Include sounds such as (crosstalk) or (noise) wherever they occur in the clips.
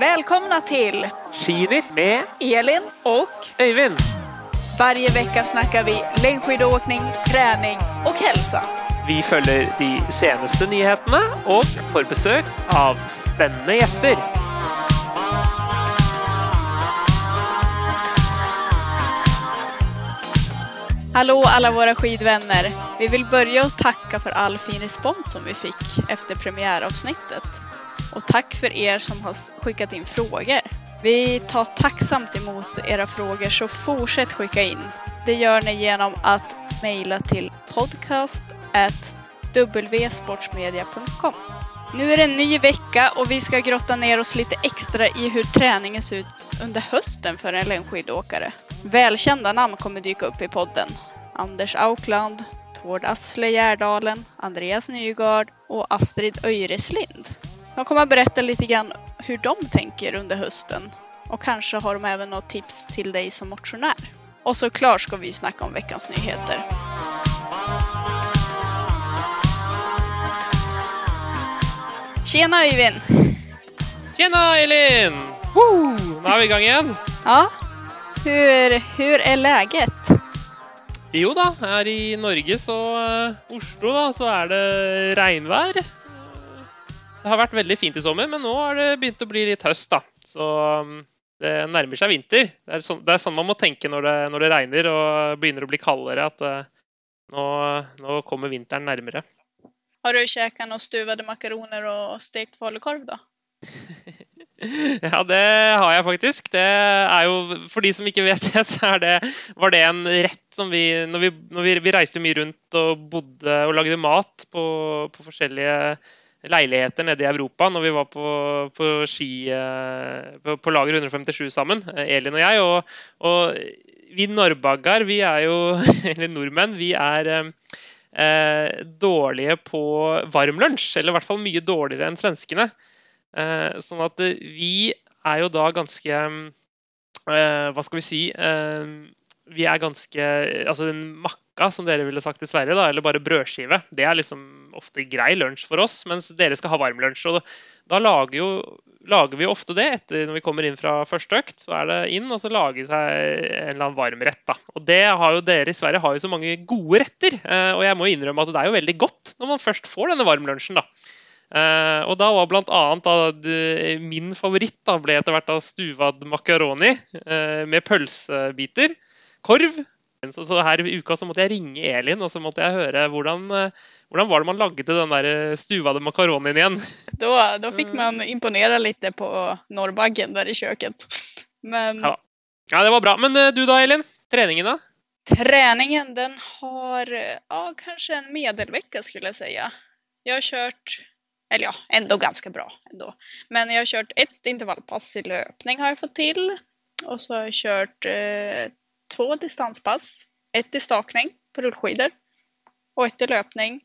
Välkomna till Skinitt med Elin och Øyvind. varje vecka snackar vi längdskidåkning, träning och hälsa. Vi følger de seneste nyhetene og får besøk av spennende gjester. Hallå alla våra skidvänner! Vi vill börja och tacka för all fin respons som vi fick efter premiäravsnittet. Och tack för er som har skickat in frågor. Vi tar tacksamt emot era frågor så fortsätt skicka in. Det gör ni genom att mejla till podcast wsportsmedia.com. Nu är det en ny vecka och vi ska grotta ner oss lite extra i hur träningen ser ut under hösten för en längdskidåkare. Välkända namn kommer dyka upp i podden. Anders Aukland, Tord Asle Gärdalen, Andreas Nygard och Astrid Öjreslind. De kommer att berätta lite grann hur de tänker under hösten och kanske har de även något tips till dig som motionär. Och såklart ska vi snacka om veckans nyheter. Tjena Øyvind! Tjena, Elin! Woo! Nå er vi i gang igjen. Ja, hur, hur är läget? Jo da, her i Norge, så uh, Oslo, da, så er det regnvær. Det har vært veldig fint i sommer, men nå har det begynt å bli litt høst, da. Så um, det nærmer seg vinter. Det er sånn, det er sånn man må tenke når det, når det regner og begynner å bli kaldere, at uh, nå, nå kommer vinteren nærmere. Har du käkat några stuvade makaroner och stekt falukorv då? (laughs) Ja, det har jeg faktisk. Det er jo, For de som ikke vet det, så det, var det en rett som vi Når vi, når vi, reiste mye rundt og bodde og lagde mat på, på forskjellige leiligheter nede i Europa når vi var på, på ski eh, på, på Lager 157 sammen, eh, Elin og jeg. Og, og vi norrbaggar, vi er jo (laughs) Eller nordmenn, vi er eh, dårlige på varm lunsj. Eller i hvert fall mye dårligere enn svenskene. Eh, sånn at eh, vi er jo da ganske eh, Hva skal vi si? Eh, vi er ganske Altså en makka, som dere ville sagt i Sverige, da, eller bare brødskive, det er liksom ofte grei lunsj for oss, mens dere skal ha varm lunsj. Og da lager, jo, lager vi ofte det etter når vi kommer inn fra første økt. Så er det inn og så lage seg en eller annen varmrett. da. Og det har jo dere i Sverige har jo så mange gode retter. eh, Og jeg må innrømme at det er jo veldig godt når man først får denne varmlunsjen, da. Uh, og da var blant annet da, de, min favoritt da, ble etter hvert da stuvad makaroni uh, med pølsebiter. Korv. Så, så her i uka så måtte jeg ringe Elin og så måtte jeg høre hvordan, eh, hvordan var det man lagde den der stuvede stuvade makaronien igjen. (laughs) Da, da fikk man imponere litt på norrbaggen der i kjøkkenet. Men Ja. Ja, det var bra. Men eh, du da, Elin? Treningen, da? Treningen den har eh, ja, kanskje en medelvecka skulle jeg si. Jeg har kjørt eller ja, enda ganske bra ändå. Men jeg har kjørt ett intervallpass i løpning, har jeg fått til. Og så har jeg kjørt eh, två distanspass. Ett i stakning på rullskidor och ett i löpning.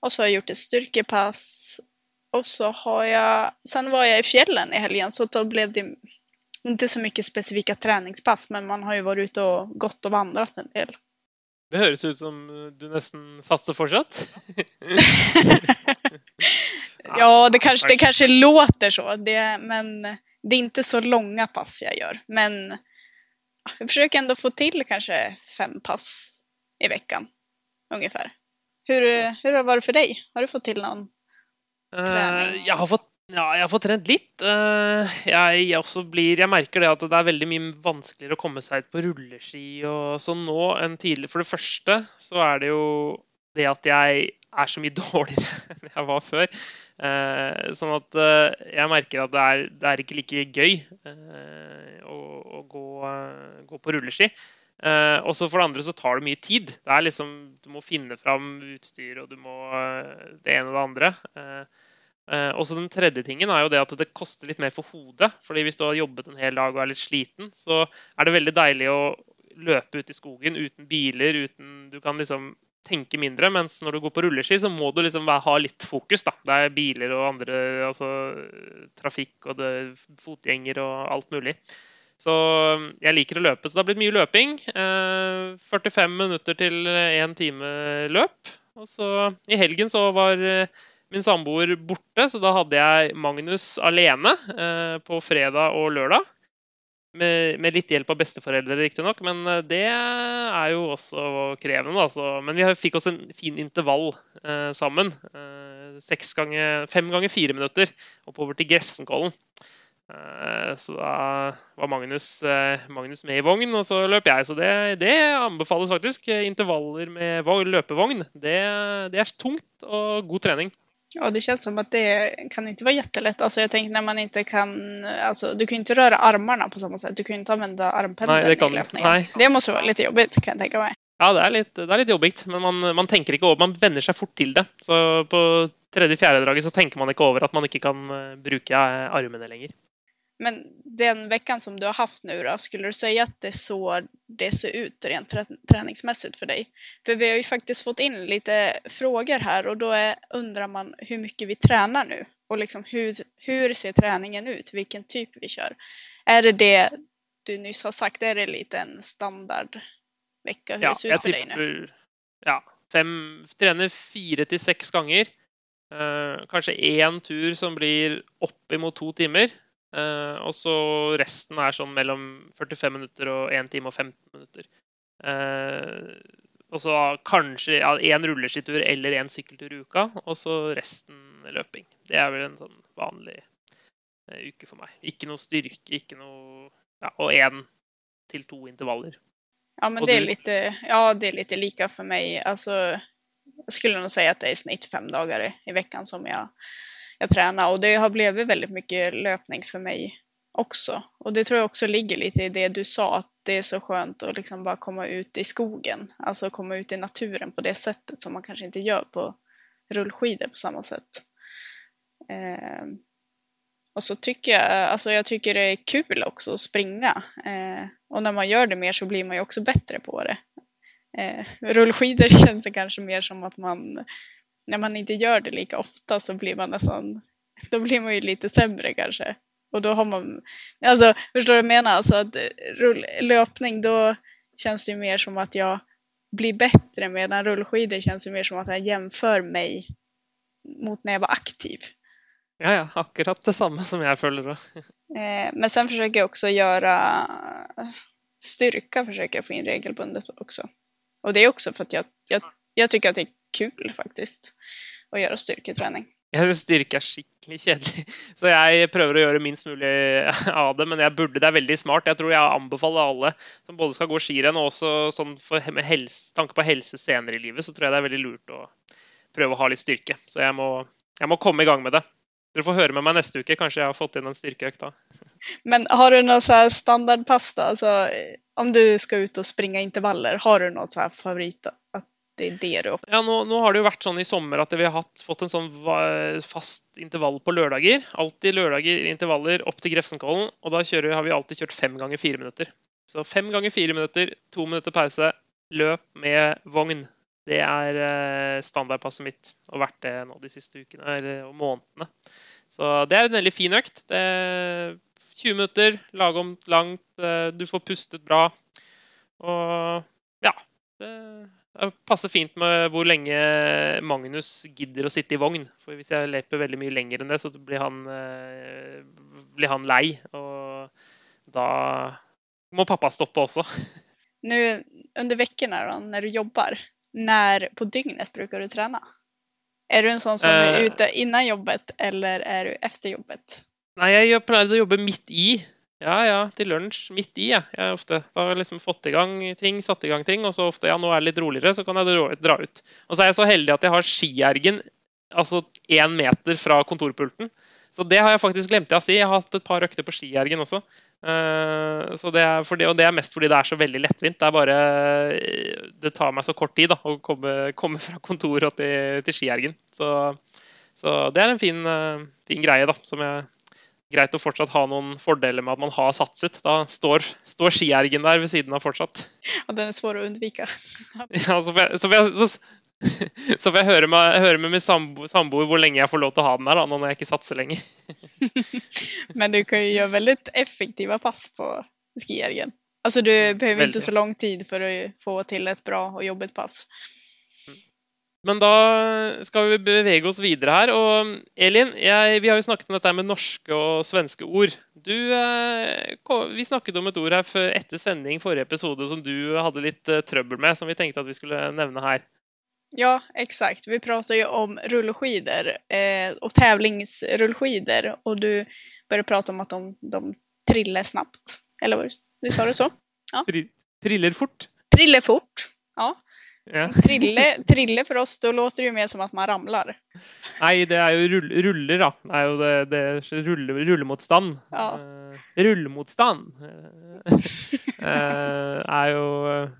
Och så har jag gjort ett styrkepass. Och så har jag, sen var jag i fjällen i helgen så då blev det inte så mycket specifika träningspass men man har ju varit ute och gått och vandrat en del. Det høres ut som du nesten satser fortsatt. (laughs) Ja, det kanske, det kanske låter så, det, men det är inte så långa pass jag gör. Men jag försöker ändå få till kanske fem pass i veckan, ungefär. Hur, hur har det varit för dig? Har du fått till någon? Trening. Uh, jeg har fått ja, jeg har fått trent litt. Eh, jeg, jeg, blir, jeg merker det at det er veldig mye vanskeligere å komme seg ut på rulleski og sånn nå enn tidligere. For det første så er det jo det at jeg er så mye (laughs) dårligere enn jeg var før. Eh, sånn at eh, jeg merker at det er, det er ikke like gøy eh, å, å gå, gå på rulleski. Og så for det andre så tar det mye tid. Det er liksom, Du må finne fram utstyr, og du må det ene og det andre. Eh, eh, og så Den tredje tingen er jo det at det koster litt mer for hodet. fordi Hvis du har jobbet en hel dag og er litt sliten, så er det veldig deilig å løpe ut i skogen uten biler. uten, Du kan liksom tenke mindre, mens når du går på rulleski, så må du liksom ha litt fokus. da. Det er biler og andre altså trafikk og det er fotgjenger og alt mulig. Så jeg liker å løpe. Så det har blitt mye løping. Eh, 45 minutter til én time løp. Og så i helgen så var eh, min samboer borte, så da hadde jeg Magnus alene eh, på fredag og lørdag. Med, med litt hjelp av besteforeldre, riktignok, men eh, det er jo også krevende. Altså. Men vi fikk oss en fin intervall eh, sammen. Eh, ganger, fem ganger fire minutter oppover til Grefsenkollen. Eh, så da var Magnus, eh, Magnus, med i vogn, og så løp jeg. Så det, det anbefales faktisk. Intervaller med løpevogn. Det, det er tungt og god trening. Ja, det känns som att det kan inte vara jättelätt. Alltså jag tänker när man inte kan, alltså du kan ju inte röra armarna på samma sätt. Du kan inte använda armpendeln nej, det kan, i löpningen. Nej. Det måste vara lite jobbigt kan jag tänka mig. Ja, det er litt, det är lite jobbigt, men man, man, tenker ikke over, man vänjer seg fort til det. Så på tredje-fjerde draget så tenker man ikke over at man ikke kan bruka bruke armene lenger. Men den veckan som du har haft nu då, skulle du säga att det är så det ser ut rent träningsmässigt för dig? För vi har ju faktiskt fått in lite frågor här och då är, undrar man hur mycket vi tränar nu och liksom hur, hur ser träningen ut, vilken typ vi kör. Är det det du nyss har sagt, är det lite en standardvecka hur ja, det ser ut för deg dig nu? Ja, fem, trener fire til seks ganger. Uh, kanskje én tur som blir oppimot to timer. Uh, og så resten er sånn mellom 45 minutter og 1 time og 15 minutter. Uh, og så kanskje én ja, rulleskitur eller én sykkeltur i uka, og så resten løping. Det er vel en sånn vanlig uh, uke for meg. Ikke noe styrke, ikke noe ja, Og én til to intervaller. Ja, men det er, litt, ja, det er litt like for meg. Altså, jeg skulle nå si at det er i snitt fem dager i, uka som jeg jag tränar och det har blivit väldigt mycket löpning för mig också. Och det tror jag också ligger lite i det du sa, att det är så skönt att liksom bara komma ut i skogen, alltså komma ut i naturen på det sättet som man kanske inte gör på rullskidor på samma sätt. Eh, och så tycker jag, alltså jag tycker det är kul också att springa. Eh, och när man gör det mer så blir man ju också bättre på det. Eh, rullskidor (laughs) känns det kanske mer som att man när man inte gör det lika ofta så blir man nästan, då blir man ju lite sämre kanske. Och då har man, alltså förstår du vad jag menar? Alltså att rull, löpning då känns det ju mer som att jag blir bättre medan rullskidor känns ju mer som att jag jämför mig mot när jag var aktiv. Ja, ja, akkurat det samme som jeg føler då. Eh, men sen försöker jag också göra styrka försöker jag få in regelbundet också. Och det är också för att jag, jag, jag tycker att det är kul, faktisk, å gjøre styrketrening. Jeg syns styrke er skikkelig kjedelig, (laughs) så jeg prøver å gjøre minst mulig (laughs) av det. Men jeg burde, det er veldig smart. Jeg tror jeg anbefaler alle som både skal gå skirenn og også sånn for, med helse, tanke på helse senere i livet, så tror jeg det er veldig lurt å prøve å ha litt styrke. Så jeg må, jeg må komme i gang med det. Dere får høre med meg neste uke. Kanskje jeg har fått inn en styrkeøkt da. (laughs) Men har du noe standardpass, da? Altså, om du skal ut og springe intervaller, har du noe favoritt? At det det Ja, nå, nå, har det jo vært sånn i sommer at vi har hatt, fått en sånn fast intervall på lørdager. Alltid lørdager intervaller opp til Grefsenkollen. Og da kjører, har vi alltid kjørt fem ganger fire minutter. Så fem ganger fire minutter, to minutter pause, løp med vogn. Det er eh, standardpasset mitt og vært det nå de siste ukene eller månedene. Så det er en veldig fin økt. Det er 20 minutter, lagomt langt, eh, du får pustet bra. Og ja. Det det passer fint med hvor lenge Magnus gidder å sitte i vogn. For hvis jeg løper veldig mye lenger enn det, så blir han, eh, blir han lei. Og da må pappa stoppe også. (laughs) Nå, under ukene når du jobber, når på dygnet bruker du trene? Er du en sånn som er eh. ute innan jobbet, eller er du efter jobbet? Nei, jeg pleier å jobbe midt i. Ja, ja, til lunsj midt i. Ja. Jeg ofte, da har jeg liksom fått i gang ting, satt i gang ting, og så ofte ja, nå er det litt roligere, så kan jeg dra ut. Og så er jeg så heldig at jeg har skiergen altså én meter fra kontorpulten. Så det har jeg faktisk glemt å si. Jeg har hatt et par økter på skiergen også. Så det det, og det er mest fordi det er så veldig lettvint. Det bare Det tar meg så kort tid da, å komme, komme fra kontoret til, til skiergen. Så, så, det er en fin, uh, fin greie da, som jeg greit å fortsatt ha noen fordeler med at man har satset. Da står, står skiergen der ved siden av fortsatt. Og den er svår å unnvike. (laughs) ja, så får jeg, så får jeg, så, så får jeg høre, med, høre med min samboer hvor lenge jeg får lov til å ha den der, da, når jeg ikke satser lenger. (laughs) Men du kan jo gjøre veldig effektive pass på skiergen. Altså, du behøver ikke så lang tid for å få til et bra og jobbet pass. Men da skal vi bevege oss videre her. Og Elin, jeg, vi har jo snakket om dette med norske og svenske ord. Du, vi snakket om et ord her etter sending forrige episode som du hadde litt trøbbel med, som vi tenkte at vi skulle nevne her. Ja, exakt. Vi prater jo om rullskidor eh, og tävlingsrullskidor Og du började prate om at de, de triller snabbt. Eller visst sa du så? Ja. Triller fort. Triller fort, ja. Ja. (laughs) Trille, trille, for oss, da låter det jo mer som at man ramler. Nei, det er jo rull, ruller, da. Det er jo det, det rulle, rullemotstand. Ja. Uh, rullemotstand uh, er jo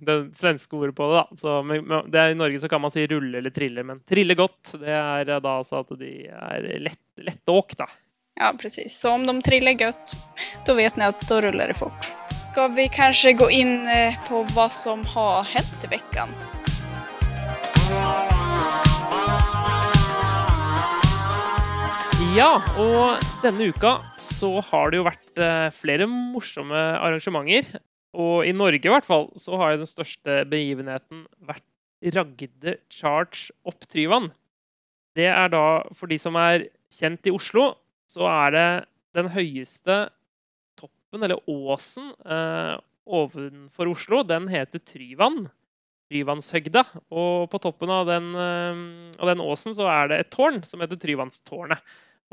det svenske ordet på det, da. Så, men, det er, I Norge så kan man si rulle eller trille, men trille godt, det er da altså at de er lett, lettåk, da. Ja, precis. Så om de triller godt, da vet ni at da ruller det fort. Skal vi kanskje gå inn eh, på hva som har hendt i veckan? Ja, og denne uka så har det jo vært eh, flere morsomme arrangementer. Og i Norge i hvert fall så har jo den største begivenheten vært Ragde Charge opp Tryvann. Det er da, for de som er kjent i Oslo, så er det den høyeste toppen, eller åsen, eh, ovenfor Oslo. Den heter Tryvann. Tryvannshøgda. Og på toppen av den, eh, av den, åsen så er det et tårn som heter Tryvannstårnet.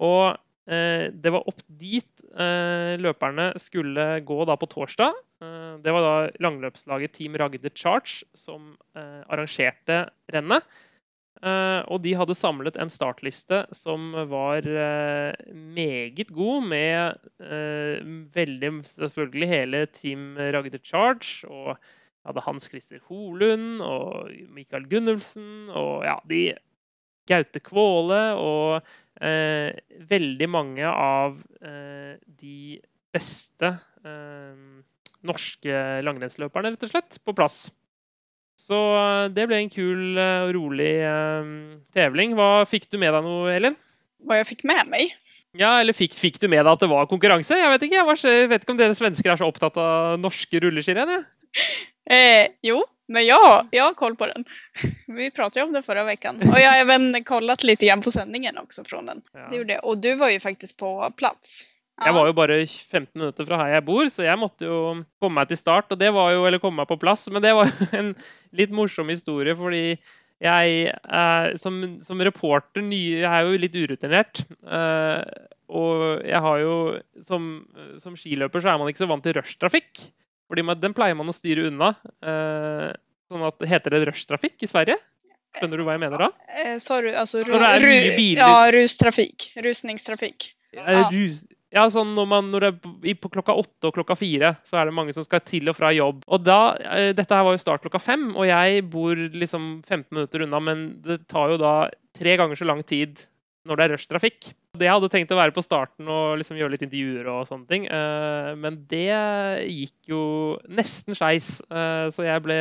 Og eh, det var opp dit eh, løperne skulle gå da på torsdag. Eh, det var da langløpslaget Team Ragde Charge som arrangerte rennet. Og de hadde samlet en startliste som var meget god, med veldig selvfølgelig hele Team Ragde Charge. og hadde Hans Christer Holund og Mikael Gunnulfsen og ja, de Gaute Kvåle og veldig mange av eh, de beste eh, norske langrennsløperne, rett og slett, på plass. Så eh, det ble en kul og rolig eh, tevling. Hva Fikk du med deg noe, Elin? Hva jeg fikk med meg? Ja, eller fikk, fikk, du med deg at det var konkurranse? Jeg vet ikke jeg vet ikke om dere svensker er så opptatt av norske rulleskirenn? Eh, jo, men ja, jag har koll på den. (laughs) Vi pratade ju om den förra veckan. Och jag har även kollat lite grann på sändningen också från den. Ja. Det gjorde Och du var ju faktiskt på plats. Ja. Jeg var jo bare 15 minutter fra her jeg bor, så jeg måtte jo komme meg til start. og det var jo, Eller komme meg på plass. Men det var jo en litt morsom historie, fordi jeg eh, som, som, reporter ny, jeg er jo litt urutinert. Eh, og jeg har jo som, som skiløper så er man ikke så vant til rushtrafikk. Fordi man, Den pleier man å styre unna. Eh, sånn at, Heter det rushtrafikk i Sverige? Skjønner du hva jeg mener da? Eh, sa du altså ru, biler. Ja, rustrafikk. Rusningstrafikk. Ja. Rus, ja, sånn når, man, når det er på klokka åtte og klokka fire, så er det mange som skal til og fra jobb. Og da, eh, Dette her var jo start klokka fem, og jeg bor liksom 15 minutter unna, men det tar jo da tre ganger så lang tid når det er rushtrafikk. Det jeg hadde tenkt å være på starten og liksom gjøre litt intervjuer og sånne ting, eh, men det gikk jo nesten skeis. Eh, så jeg ble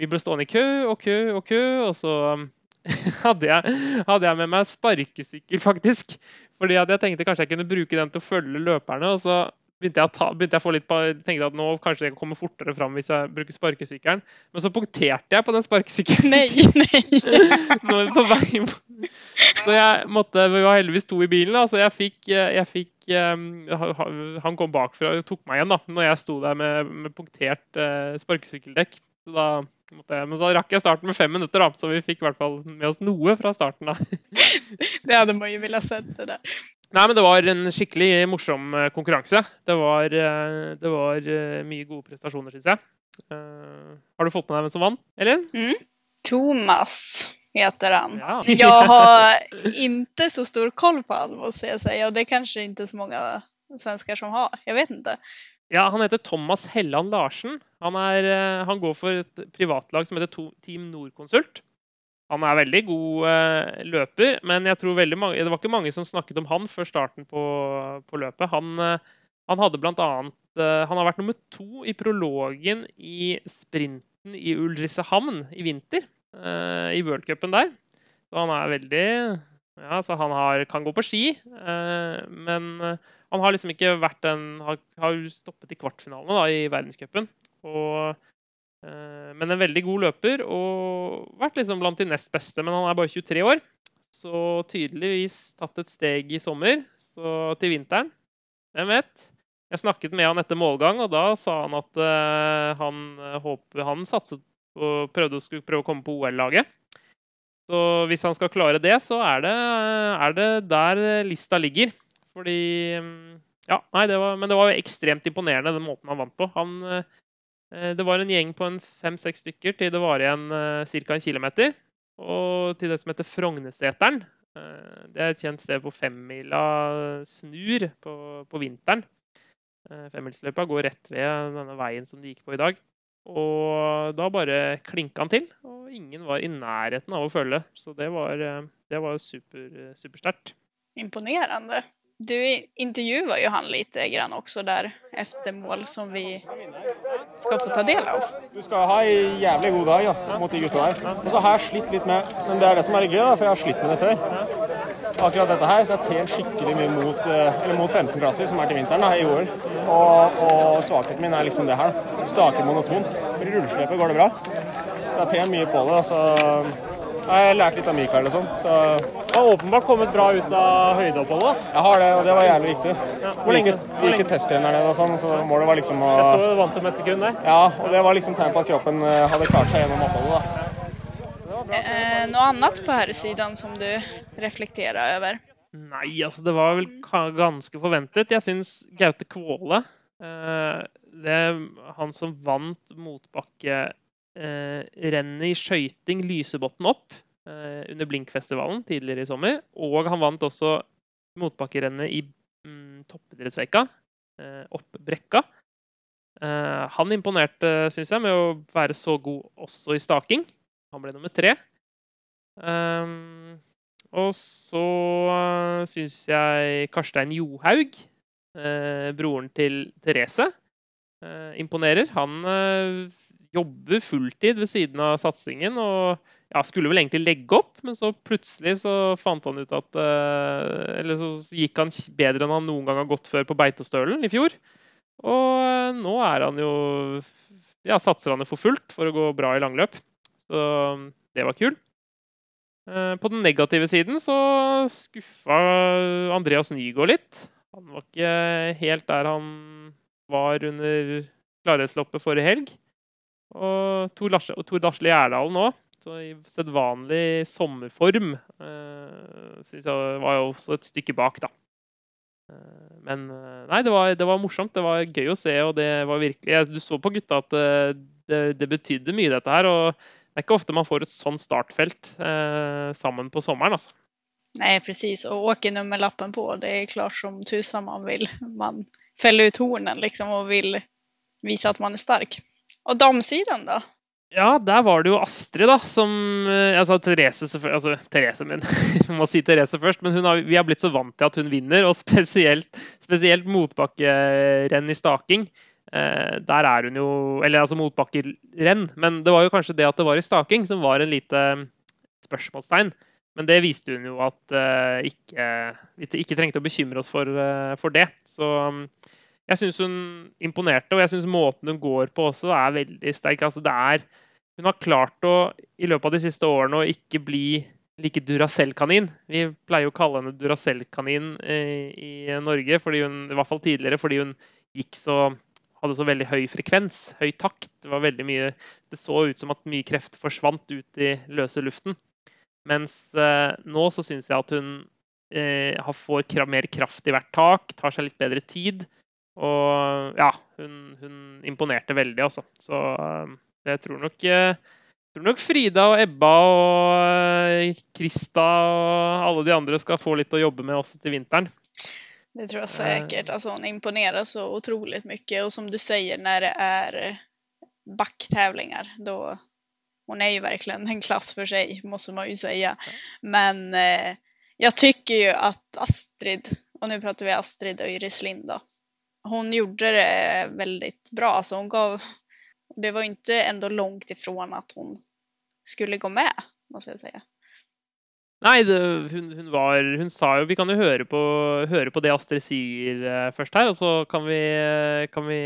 Vi ble stående i kø og kø og kø, og så (laughs) hadde jeg, hadde jeg med meg sparkesykkel, faktisk. Fordi jeg tenkte kanskje jeg kunne bruke den til å følge løperne. og så begynte jeg, ta, begynte jeg på, tenkte at nå kanskje jeg kan komme fortere fram hvis jeg bruker sparkesykkelen. Men så punkterte jeg på den sparkesykkelen. Nei, (laughs) nei. på vei. Så jeg måtte, Vi var heldigvis to i bilen. Da, så jeg fikk, jeg fikk um, Han kom bakfra og tok meg igjen da når jeg sto der med, med punktert uh, sparkesykkeldekk. Så da jeg, men så rakk jeg starten med fem minutter, da, så vi fikk i hvert fall med oss noe fra starten. da. (laughs) det hadde man jo villet sett. det der. Nei, men det var en skikkelig morsom eh, konkurranse. Det var, eh, det var eh, mye gode prestasjoner, syns jeg. Har du fått med deg hvem som vant, Elin? Mm. Thomas heter han. Ja. (laughs) jeg har ikke så stor koll på han, må jeg si. Og det er kanskje ikke så mange svensker som har. Jeg vet ikke. Ja, Han heter Thomas Helland Larsen. Han, er, han går for et privatlag som heter Team Nordkonsult. Han er veldig god uh, løper, men jeg tror mange, det var ikke mange som snakket om han før starten på, på løpet. Han, uh, han hadde blant annet uh, Han har vært nummer to i prologen i sprinten i Ulrissehamn i vinter. I worldcupen der. Så han er veldig Ja, så han har, kan gå på ski. men han har liksom ikke vært den Har, har stoppet i kvartfinalene da, i verdenscupen. Og Eh, men en veldig god løper og vært liksom blant de nest beste. Men han er bare 23 år, så tydeligvis tatt et steg i sommer. Så til vinteren, hvem vet? Jeg snakket med han etter målgang, og da sa han at uh, han, håper, han satset og prøvde å, prøve å komme på OL-laget. Så hvis han skal klare det, så er det, er det der lista ligger. Fordi mm, Ja, nei, det var, men det var ekstremt imponerende, den måten han vant på. Han, eh, det var en gjeng på en fem-seks stykker til det var igjen eh, ca. en kilometer. Og til det som heter Frognerseteren. Eh, det er et kjent sted på femmila snur på, på vinteren. Femmilsløypa går rett ved denne veien som de gikk på i dag. Og da bare klinka han til, og ingen var i nærheten av å følge. Så det var, det var super, supersterkt. Imponerende. Du intervjua jo han lite grann også der efter mål som vi skal få ta del av. Du skal ha en jævlig god dag ja, mot de gutta der. Og så har jeg slitt litt med Men det er det som er gøy, da, for jeg har slitt med det før. Akkurat dette her, så jeg trent skikkelig mye mot, eh, mot 15 klasser, som er til vinteren da, i OL. Og, og svakheten min er liksom det her. Staker monotont. Rulleslepet går det bra. Så jeg har mye på det. Så jeg har lært litt av Mikael og sånn. Så har åpenbart kommet bra ut av høydeoppholdet. Jeg har det, og det var jævlig viktig. Ja, hvor lenge? Vi gikk testtrener ned og sånn, så målet var liksom å Jeg så du vant om et sekund der. Ja, og det var liksom tegn på at kroppen eh, hadde klart seg gjennom oppholdet. da. Eh, noe annet på herresiden som du reflekterer over? Nei, altså det var vel ganske forventet. Jeg syns Gaute Kvåle eh, Det er han som vant motbakke eh, rennet i skøyting Lysebotn opp. Eh, under Blinkfestivalen tidligere i sommer. Og han vant også motbakkerennet i mm, toppidrettsveka, eh, opp brekka. Eh, han imponerte, syns jeg, med å være så god også i staking. Han ble nummer tre. Um, og så uh, syns jeg Karstein Johaug, uh, broren til Therese, uh, imponerer. Han jobber fulltid ved siden av satsingen og ja, skulle vel egentlig legge opp, men så plutselig så fant han ut at eh, Eller så gikk han bedre enn han noen gang har gått før på Beitostølen i fjor. Og eh, nå er han jo Ja, satser han jo for fullt for å gå bra i langløp. Så det var kult. Eh, på den negative siden så skuffa Andreas Nygaard litt. Han var ikke helt der han var under klarhetsloppet forrige helg. Og Tor Larsle Gjerdalen òg så i sedvanlig sommerform uh, synes jeg var jo også et stykke bak, da. Uh, men uh, nei, det var, det var, morsomt. Det var gøy å se, og det var virkelig Du så på gutta at det, det betydde mye, dette her. Og det er ikke ofte man får et sånn startfelt sammen på sommeren, altså. Nei, precis. Og åker nummerlappen på, det er klart som tusen man vil. Man feller ut hornen liksom og vil vise at man er stark. Och damsiden, da? Ja, der var det jo Astrid, da, som Jeg Altså Therese, Altså Therese, min. (laughs) vi må si Therese først. Men har, vi har blitt så vant til at hun vinner, og spesielt, spesielt motbakkerenn i staking. Eh, der er hun jo Eller altså motbakkerenn, men det var jo kanskje det at det var i staking som var en lite spørsmålstegn. Men det viste hun jo at eh, ikke, vi ikke trengte å bekymre oss for, uh, for det. Så um, jeg syns hun imponerte, og jeg syns måten hun går på også er veldig sterk. Altså, det er, hun har klart å i løpet av de siste årene å ikke bli like Duracell-kanin. Vi pleier å kalle henne Duracell-kanin eh, i Norge, fordi hun, i hvert fall tidligere, fordi hun gikk så hadde så veldig høy frekvens, høy takt. Det var mye Det så ut som at mye krefter forsvant ut i løse luften. Mens eh, nå så syns jeg at hun eh, får mer kraft i hvert tak, tar seg litt bedre tid. Og ja, hun, hun imponerte veldig, altså. Så eh, jeg tror nok, jeg eh, tror nok Frida og Ebba og eh, Krista og alle de andre skal få litt å jobbe med også til vinteren. Det tror jeg sikkert. Altså, hun imponerer så utrolig mye. Og som du sier, når det er backtävlingar da hon är ju verkligen en klass för sig måste man ju säga. Men eh, jag tycker ju att Astrid, og nå prater vi Astrid og Iris Lind då, hon gjorde det väldigt bra. Alltså hon gav, det var inte ändå långt ifrån att hon skulle gå med, måste jag säga. Nei, det, hun, hun, var Hun sa jo Vi kan jo høre på, høre på det Astrid sier uh, først her, og så kan vi, uh, kan vi,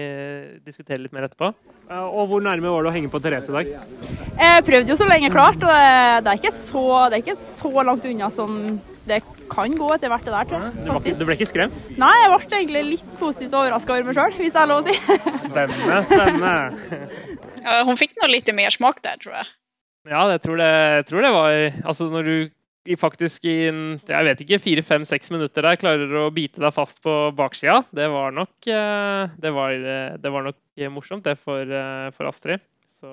diskutere litt mer etterpå. Uh, og hvor nærme var det å henge på Therese i dag? Jeg prøvde jo så lenge klart, og det er ikke så, det er ikke så langt unna som det kan gå etter hvert det der, tror jeg. Du, du ble ikke skremt? Nei, jeg ble egentlig litt positivt overraska over meg sjøl, hvis det er lov å si. spennende, spennende. (laughs) ja, hun fikk nå litt mer smak der, tror jeg. Ja, jeg tror det, jeg tror det var Altså, når du faktisk i jeg vet ikke, fire-fem-seks minutter der klarer å bite deg fast på baksida. Det var nok, eh, det var, eh, det var nok morsomt, det, for, eh, for Astrid. Så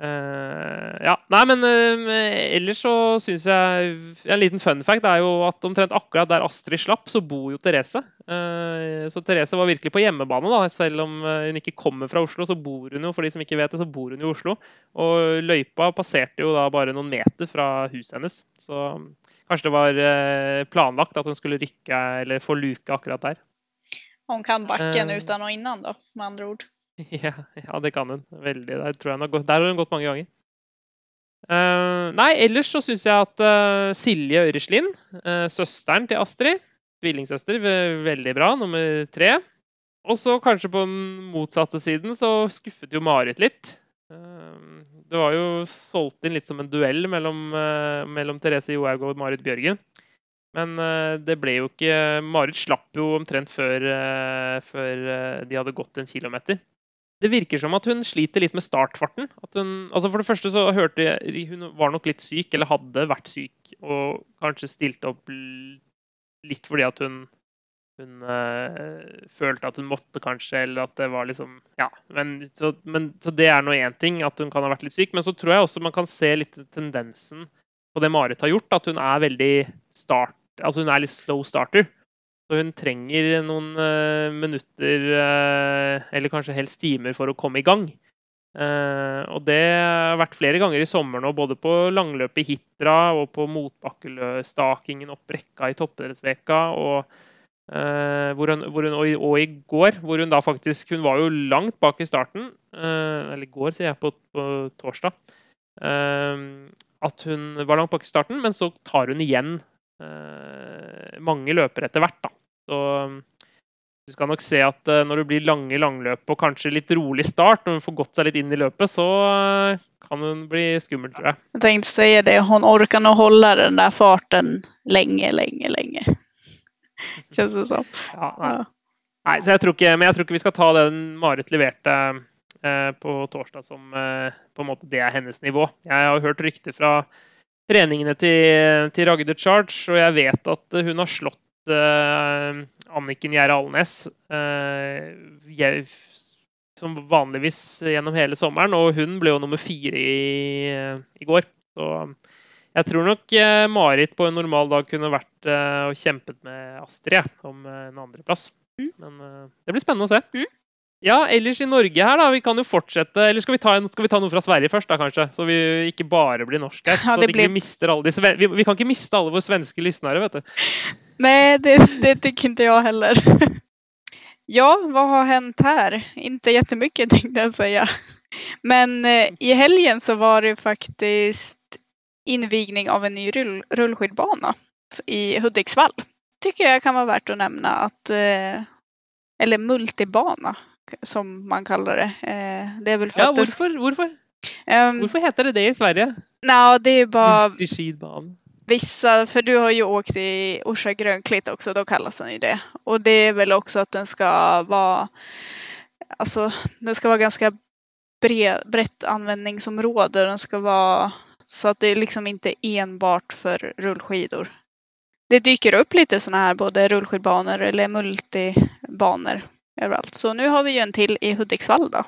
Uh, ja. Nei, men uh, ellers så syns jeg En liten fun fact er jo at omtrent akkurat der Astrid slapp, så bor jo Therese. Uh, så Therese var virkelig på hjemmebane, da. Selv om hun ikke kommer fra Oslo, så bor hun jo for de som ikke vet det, så bor hun i Oslo. Og løypa passerte jo da bare noen meter fra huset hennes. Så kanskje det var planlagt at hun skulle rykke eller få luke akkurat der. Hun kan bakken uten og innan, da, med andre ord. (laughs) Ja, ja, det kan hun. Veldig. Der, tror jeg har gått, der har hun gått mange ganger. Uh, nei, ellers så syns jeg at uh, Silje Øreslin, uh, søsteren til Astrid, tvillingsøster, veldig bra, nummer tre. Og så kanskje på den motsatte siden så skuffet jo Marit litt. Det var jo solgt inn litt som en duell mellom, mellom Therese Johaug og Marit Bjørgen. Men det ble jo ikke Marit slapp jo omtrent før, før de hadde gått en kilometer det virker som at hun sliter litt med startfarten. Hun, altså for det første så hørte jeg Hun var nok litt syk, eller hadde vært syk, og kanskje stilte opp litt fordi at hun, hun øh, følte at hun måtte, kanskje, eller at det var liksom Ja. Men, så, men, så det er nå én ting, at hun kan ha vært litt syk. Men så tror jeg også man kan se litt tendensen på det Marit har gjort, at hun er veldig start Altså hun er litt slow starter. Så hun trenger noen uh, minutter, uh, eller kanskje helst timer, for å komme i gang. Uh, og det har vært flere ganger i sommer nå, både på langløpet i Hitra og på motbakkestakingen opp rekka i toppidrettsveka. Og, hvor hun, hvor hun, og, og, i går, hvor hun da faktisk Hun var jo langt bak i starten. eller i går, sier jeg, på, på torsdag. at hun var langt bak i starten, men så tar hun igjen mange løpere etter hvert. da. Så du skal nok se at eh, når det blir lange langløp og kanskje litt rolig start, når hun får gått seg litt inn i løpet, så eh, kan hun bli skummel, tror jeg. Jeg tenkte å si det. Hun orker å holde den der farten lenge, lenge, lenge. (laughs) Kjennes det som. Ja, nei. nei. så jeg tror ikke, men jeg tror ikke vi skal ta den Marit leverte eh, på torsdag som eh, på en måte det er hennes nivå. Jeg har hørt rykter fra treningene til, til Ragde Charge, og jeg vet at hun har slått uh, Anniken Gjerde Alnes uh, som vanligvis gjennom hele sommeren. Og hun ble jo nummer fire i, i går. Så jeg tror nok uh, Marit på en normal dag kunne vært og kjempet med Astrid om en andreplass. Mm. Men det blir spennende å se. Mm. Ja, ellers i Norge her, da. Vi kan jo fortsette Eller skal vi ta, en, skal vi ta noe fra Sverige først, da, kanskje? Så vi ikke bare blir norske her. Ja, så blir... vi, mister alle de, vi, vi, kan ikke miste alle våre svenske lysnere, vet du. Nej, det, det tycker inte jag heller. (laughs) Ja, vad har hänt här? Inte jättemycket tänkte jag säga. Men eh, i helgen så var det faktiskt invigning av en ny rull, rullskidbana i Hudiksvall. Tycker jag kan vara värt att nämna att, eh, eller multibana som man kallar det. Eh, det är väl för ja, att varför? Det... Varför? Um, varför heter det det i Sverige? Nej, no, det är bara... Multiskidbana. Vissa, för du har ju åkt i Orsa grönklitt också, då kallas den ju det. Och det är väl också att den ska vara, alltså den ska vara ganska bred, brett användningsområde. Den ska vara så att det liksom inte enbart för rullskidor. Det dyker upp lite sådana här både rullskidbanor eller multibanor överallt. Så nu har vi ju en till i Hudiksvall då.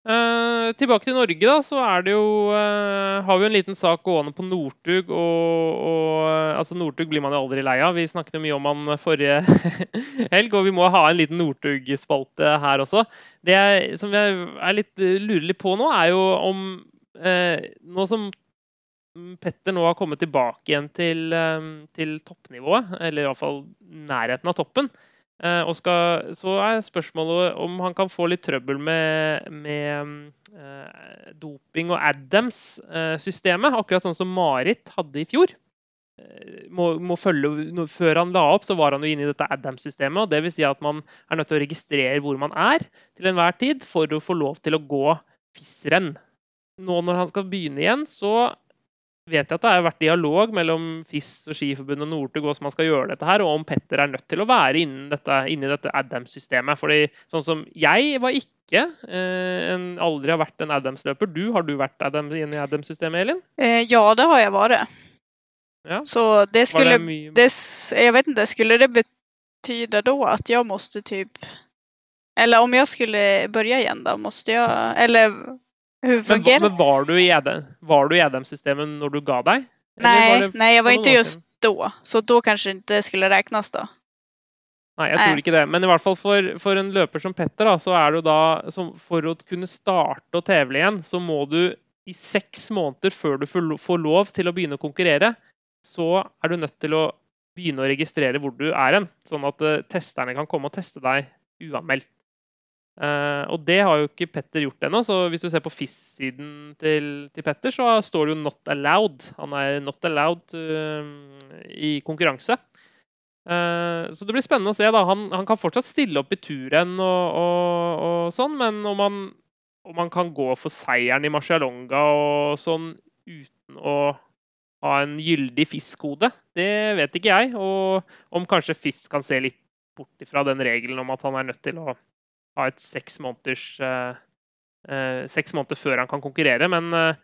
Uh, tilbake til Norge, da, så er det jo uh, Har vi en liten sak gående på Northug. Og, og uh, altså Northug blir man jo aldri lei av. Vi snakket jo mye om han forrige (laughs) helg, og vi må ha en liten Northug-spalte her også. Det jeg, som jeg er litt, lurer litt på nå, er jo om Nå som Petter nå har kommet tilbake igjen til, til toppnivået, eller iallfall nærheten av toppen, Eh, og skal, så er spørsmålet om han kan få litt trøbbel med, med eh, doping og Adams-systemet, akkurat sånn som Marit hadde i fjor. Eh, må, må følge, før han la opp, så var han jo inne i dette Adams-systemet. og det vil si at Man er nødt til å registrere hvor man er til enhver tid for å få lov til å gå FIS-renn. Nå når han skal begynne igjen, så vet jeg at det har vært dialog mellom FIS og Skiforbundet og Northug hvordan man skal gjøre dette her, og om Petter er nødt til å være inni dette, dette Adams-systemet. Fordi sånn som jeg var ikke eh, en, aldri har vært en Adams-løper. Du, har du vært Adams, inne i Adams-systemet, Elin? Eh, ja, det har jeg vært. Ja. Så det skulle, det det, Jeg vet ikke, skulle det bety da at jeg måtte typ, eller om jeg skulle begynne igjen, da måtte jeg eller men, men var du i EDM, var du i EDM-systemet når du ga deg? Nei, Nej, det nej, jag var inte just da, då, så da kanskje inte skulle räknas då. Nei, jeg tror ikke det. Men i hvert fall for, for en løper som Petter, da, så er det da som, For å kunne starte å tevle igjen, så må du i seks måneder før du får lov til å begynne å konkurrere, så er du nødt til å begynne å registrere hvor du er hen. Sånn at eh, testerne kan komme og teste deg uanmeldt. Eh, og det har jo ikke Petter gjort ennå, så hvis du ser på FIS-siden til, til Petter, så står det jo 'not allowed'. Han er not allowed uh, i konkurranse. Uh, så det blir spennende å se. da. Han, han kan fortsatt stille opp i turrenn og, og, og sånn, men om han, om han kan gå for seieren i Marcialonga og sånn uten å ha en gyldig FIS-kode, det vet ikke jeg. Og om kanskje FIS kan se litt bort ifra den regelen om at han er nødt til å ha et seks måneders eh, eh, Seks måneder før han kan konkurrere. Men eh,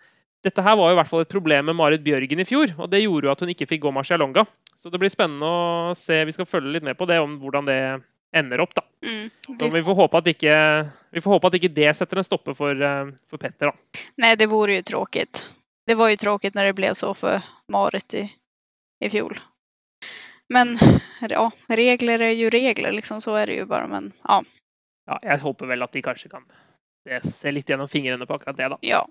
dette her var jo i hvert fall et problem med Marit Bjørgen i fjor, og det gjorde jo at hun ikke fikk gå Marcialonga. Så det blir spennende å se. Vi skal følge litt med på det, om hvordan det ender opp. da. Mm. Så vi får håpe at ikke, vi får håpe at ikke det setter en stopper for, for Petter. da. Nei, det vore jo tråkigt. Det var jo tråkigt når det ble så for Marit i, i fjor. Men ja, regler er jo regler, liksom så er det jo bare. Men ja, Ja, jeg håper vel at de kanskje kan se litt gjennom fingrene på akkurat det. da. ja.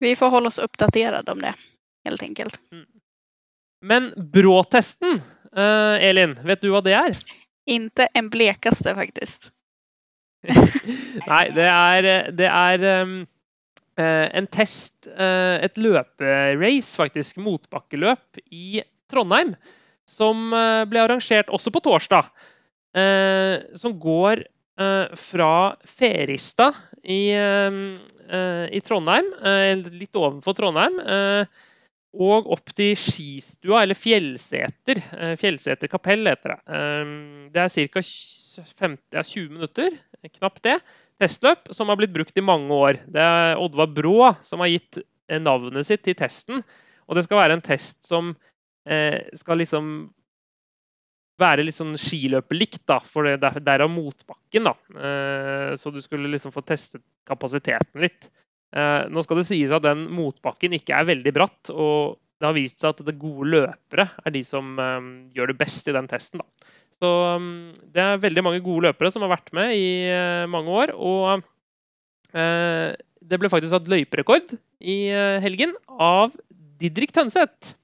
Vi får holde oss oppdatert om det, helt enkelt. Men bråtesten, eh, Elin, vet du hva det er? Inte en blekeste, faktisk. (laughs) Nei, det er, det er um, en test, uh, et løperace faktisk, motbakkeløp i Trondheim, som ble arrangert også på torsdag. Uh, som går fra Ferista i, eh, eh, i Trondheim, eh, litt ovenfor Trondheim, eh, og opp til Skistua, eller Fjellseter. eh, Fjellseter kapell heter det. Eh, det er ca. 20 minutter, knapt det. Testløp som har blitt brukt i mange år. Det er Oddvar Brå som har gitt eh, navnet sitt til testen. Og det skal være en test som eh, skal liksom være litt sånn skiløperlikt, for det er derav motbakken. da. Eh, så du skulle liksom få testet kapasiteten litt. Eh, nå skal det sies at den motbakken ikke er veldig bratt, og det har vist seg at det gode løpere er de som eh, gjør det best i den testen. da. Så det er veldig mange gode løpere som har vært med i mange år. Og det ble faktisk satt løyperekord i helgen av Didrik Tønseth.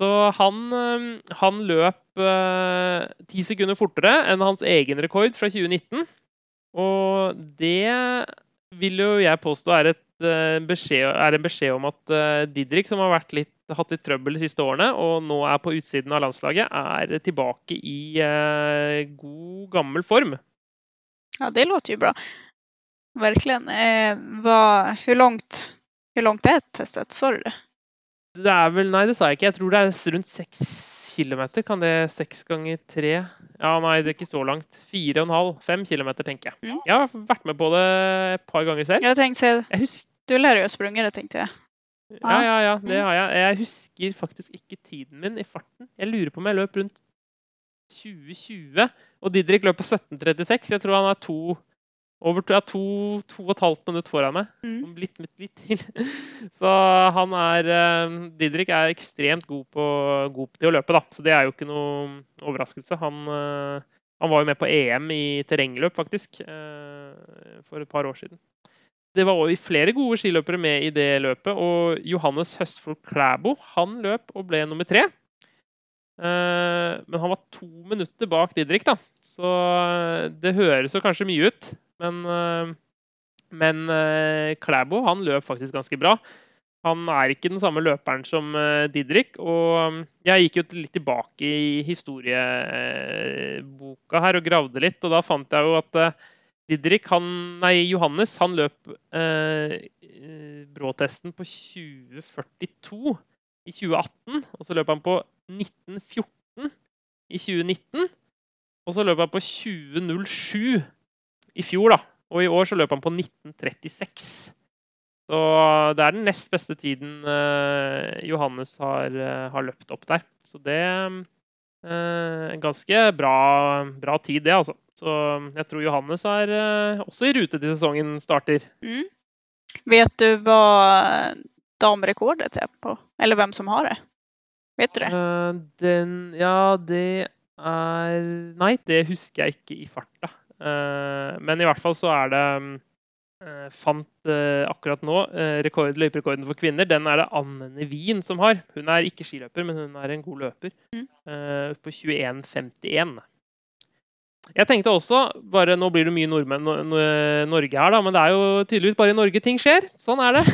Så han, han løp eh, ti sekunder fortere enn hans egen rekord fra 2019. Og det vil jo jeg påstå er, et, eh, beskjed, er en beskjed om at eh, Didrik, som har litt, hatt litt trøbbel de siste årene, og nå er på utsiden av landslaget, er tilbake i god, gammel form. Ja, det låter jo bra. Verkligen. Eh, hvor langt, långt, hur långt testet? Sa? Det er vel Nei, det sa jeg ikke. Jeg tror det er rundt seks kilometer. Kan det seks ganger tre Ja, nei, det er ikke så langt. Fire og en halv. Fem kilometer, tenker jeg. Jeg har vært med på det et par ganger selv. Jeg tenkte, Jeg husker du lærer jo å sprunge, det tenkte jeg. Ja, ja, ja, det har jeg. Jeg husker faktisk ikke tiden min i farten. Jeg lurer på om jeg løp rundt 2020, og Didrik løp på 17.36. Jeg tror han er to over to, ja, to, to og et halvt minutt foran meg. Mm. Litt, litt, litt til. (laughs) Så han er eh, Didrik er ekstremt god, på, god til å løpe, da. Så det er jo ikke noe overraskelse. Han, eh, han var jo med på EM i terrengløp, faktisk, eh, for et par år siden. Det var også flere gode skiløpere med i det løpet, og Johannes Høstfold Klæbo han løp og ble nummer tre. Men han var to minutter bak Didrik, da. Så det høres jo kanskje mye ut. Men, eh, men eh, Klæbo han løp faktisk ganske bra. Han er ikke den samme løperen som eh, Didrik. Og mm, jeg gikk jo litt tilbake i historieboka her og gravde litt, og da fant jeg jo at Didrik, han, nei, Johannes, han løp eh, bråtesten på 2042 i 2018. Og så løp han på 1914 i 2019. Og så løp han på 2007 i fjor, da. Og i år så løp han på 1936. Så det er den nest beste tiden eh, Johannes har, eh, har løpt opp der. Så det er en ganske bra, bra tid, det, altså. Så jeg tror Johannes er eh, også i rute til sesongen starter. Mm. Vet du hva damerekordet er på? Eller hvem som har det? Vet du det? Eh, den Ja, det er Nei, det husker jeg ikke i farta. Eh, men i hvert fall så er det eh, Fant eh, akkurat nå rekord, løyperekorden for kvinner. Den er det Anne Nevin som har. Hun er ikke skiløper, men hun er en god løper. Mm. på 21,51. Jeg tenkte også, bare Nå blir det mye nordmenn, no, no, Norge her, da, men det er jo tydeligvis bare i Norge ting skjer. Sånn er det.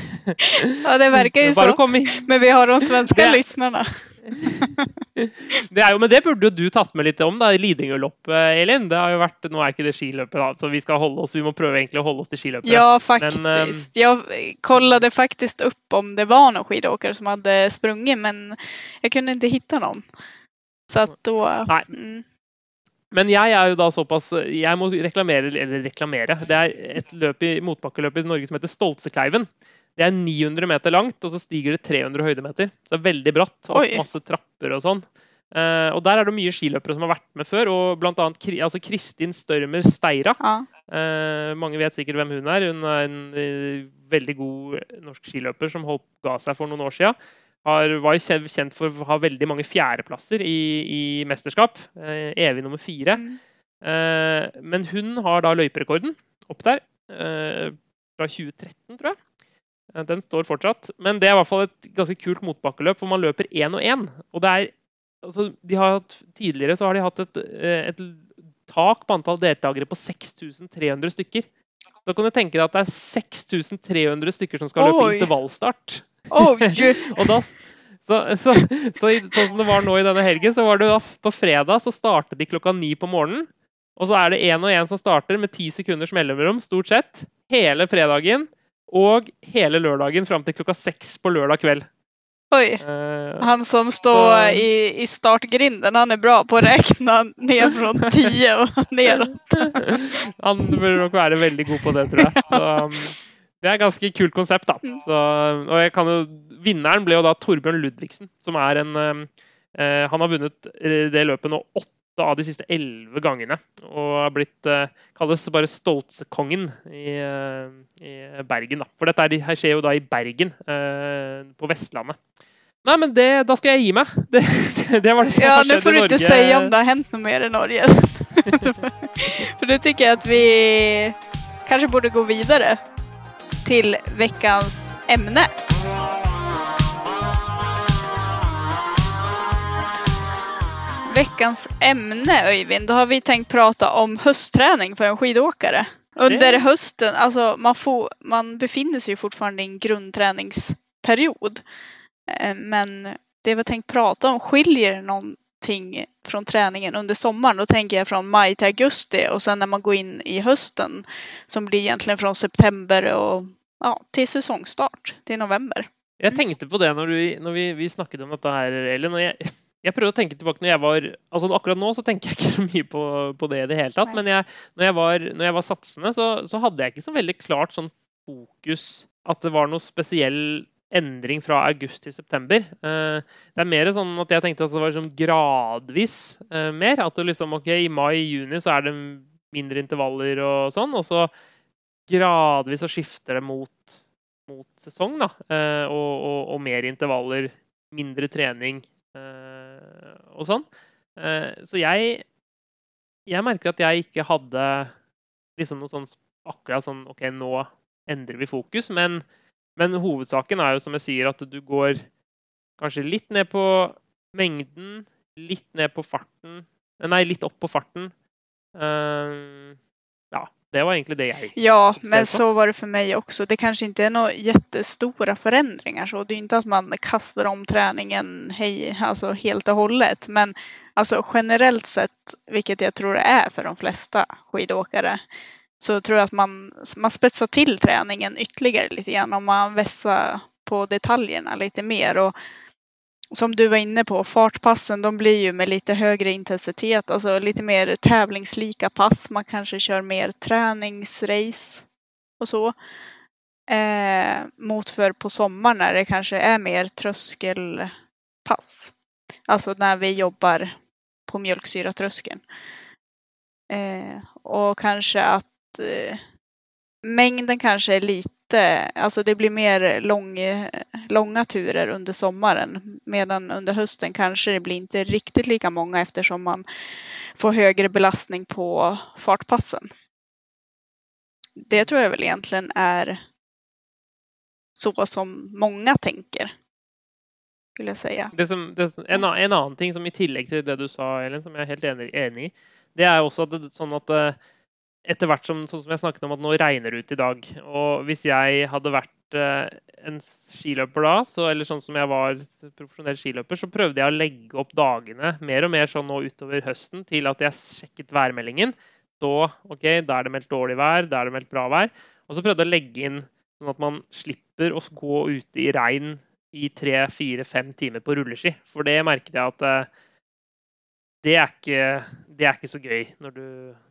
Ja, det verker jo sånn. så. Men vi har de svenske lyssnarna. (laughs) Det jo, men det burde jo du tatt med litt om, da, Lidingøloppet, Elin. Det har jo vært, Nå er ikke det skiløpet, da, så vi skal holde oss, vi må prøve egentlig å holde oss til skiløpet. Ja, faktiskt. ehm, Jeg kollade faktisk opp om det var noen skiløpere som hadde sprunget, men jeg kunne ikke finne noen. Så at da Nei. Mm. Men jeg er jo da såpass Jeg må reklamere, eller reklamere. Det er et løp i motbakkeløp i Norge som heter Stoltsekleiven. Det er 900 meter langt, og så stiger det 300 høydemeter. Så det er veldig bratt. Og Oi. masse trapper og sånn. Uh, og der er det mye skiløpere som har vært med før, og blant annet altså Kristin Størmer Steira. Ja. Uh, mange vet sikkert hvem hun er. Hun er en uh, veldig god norsk skiløper som holdt, ga seg for noen år. Har, var jo kjent- for å ha veldig mange fjerdeplasser i, i mesterskap. Evig nummer fire. Mm. Men hun har da løyperekorden opp der. fra 2013, tror jeg. Eh, Den står fortsatt. Men det er i hvert fall et ganske kult motbakkeløp hvor man løper én og én. Og det er altså, de har hatt, Tidligere så har de hatt et, eh, et tak på antall deltakere på 6300 stykker. Da kan du tenke deg at det er 6300 stykker som skal løpe Oi. intervallstart. Oh, (laughs) Og da, så, så, så, i, sånn som det var nå i denne helgen, så var det da på fredag så startet de klokka ni på morgenen. Og så er det én og én som starter med ti sekunders mellomrom, stort sett. Hele fredagen og hele lørdagen fram til klokka seks på lørdag kveld. Oi. Uh, Han som står uh, i, i startgrinden, han er bra på å regne ned fra 10 og nedover. han burde (laughs) nok være veldig god på det, tror jeg. Så, um, det er et ganske kult konsept, da. Mm. Så, og jo, vinneren ble jo da Torbjørn Ludvigsen, som er en um, uh, Han har vunnet det løpet nå åtte av de siste elleve gangene. Og har blitt eh, kalles bare Stoltsekongen i, eh, i Bergen, da. For dette er, her skjer jo da i Bergen, eh, på Vestlandet. Nei, men det, da skal jeg gi meg. (laughs) Det, det, var det som Ja, skjedde i Norge. Ja, nå får du ikke si om det har hendt noe mer i Norge. (laughs) For nå syns jeg at vi kanskje burde gå videre til veckans ämne. Veckans ämne Öyvind, då har vi tänkt prata om höstträning för en skidåkare. Under Det- hösten, alltså man, får, man befinner sig ju fortfarande i en grundträningsperiod. Eh, Men det vi har tänkt prata om skiljer någonting från träningen under sommaren. Då tänker jag från maj till augusti och sen när man går in i hösten som blir egentligen från september och ja, till säsongstart, till november. Jeg tenkte på det når, du, når vi, vi snakket om dette her, eller når jeg, jeg prøver å tenke tilbake når jeg var altså Akkurat nå så tenker jeg ikke så mye på, på det i det hele tatt. Men jeg, når, jeg var, når jeg var satsende, så, så hadde jeg ikke så veldig klart sånn fokus at det var noe spesiell endring fra august til september. Eh, det er mer sånn at jeg tenkte at det var liksom gradvis eh, mer. At det liksom, ok, i mai-juni så er det mindre intervaller og sånn. Og så gradvis så skifter det mot mot sesong, da. eh, Og, og, og mer intervaller, mindre trening og sånn. Eh, Så jeg Jeg merker at jeg ikke hadde liksom noe sånn akkurat sånn OK, nå endrer vi fokus. Men, men hovedsaken er jo, som jeg sier, at du går kanskje litt ned på mengden litt ned på farten Nei, litt opp på farten. Uh, ja, det var egentlig det jeg Ja, men så var det för mig också. Det kanske inte är några jättestora förändringar så. Det är inte att man kastar om träningen hej, alltså helt och hållet. Men alltså generellt sett, vilket jag tror det är för de flesta skidåkare, så tror jag att man, man spetsar till träningen ytterligare lite grann om man vässar på detaljerna lite mer. Och som du var inne på, fartpassen de blir ju med lite högre intensitet, alltså lite mer tävlingslika pass. Man kanske kör mer träningsrace och så. Eh, mot för på sommaren när det kanske är mer tröskelpass. Alltså när vi jobbar på mjölksyratröskeln. Eh, och kanske att eh, mängden kanske är lite inte, alltså det blir mer lång, långa turer under sommaren. Medan under hösten kanske det blir inte riktigt lika många eftersom man får högre belastning på fartpassen. Det tror jag väl egentligen är så som många tänker. Skulle jag säga. Det som, det, en, en annen ting som i tillegg til det du sa, Ellen, som jeg er helt enig, i, det er også at det, sånn at eh, etter hvert som, sånn som jeg snakket om, at nå regner det ut i dag. Og hvis jeg hadde vært eh, en skiløper da, så, eller sånn som jeg var profesjonell skiløper, så prøvde jeg å legge opp dagene mer og mer sånn nå utover høsten til at jeg sjekket værmeldingen. Så OK, da er det meldt dårlig vær, da er det meldt bra vær. Og så prøvde jeg å legge inn sånn at man slipper å gå ute i regn i tre, fire, fem timer på rulleski. For det merket jeg at eh, det er ikke, det er ikke så gøy, når du,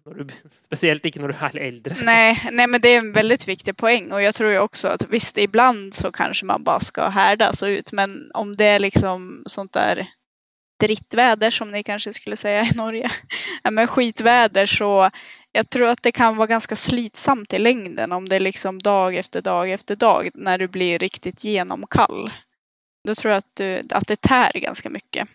når du, (laughs) spesielt ikke når du er eldre. Nei, nei, men det er en veldig viktig poeng. Og jeg tror jo også at hvis det ibland så kanskje man bare skal herde seg ut, men om det er liksom sånt der drittvær, som ni kanskje skulle si i Norge, (laughs) men skitvær, så jeg tror at det kan være ganske slitsamt i lengden om det er liksom dag efter dag efter dag når du blir riktig gjennomkald. Da tror jeg at, du, at det tærer ganske mycket.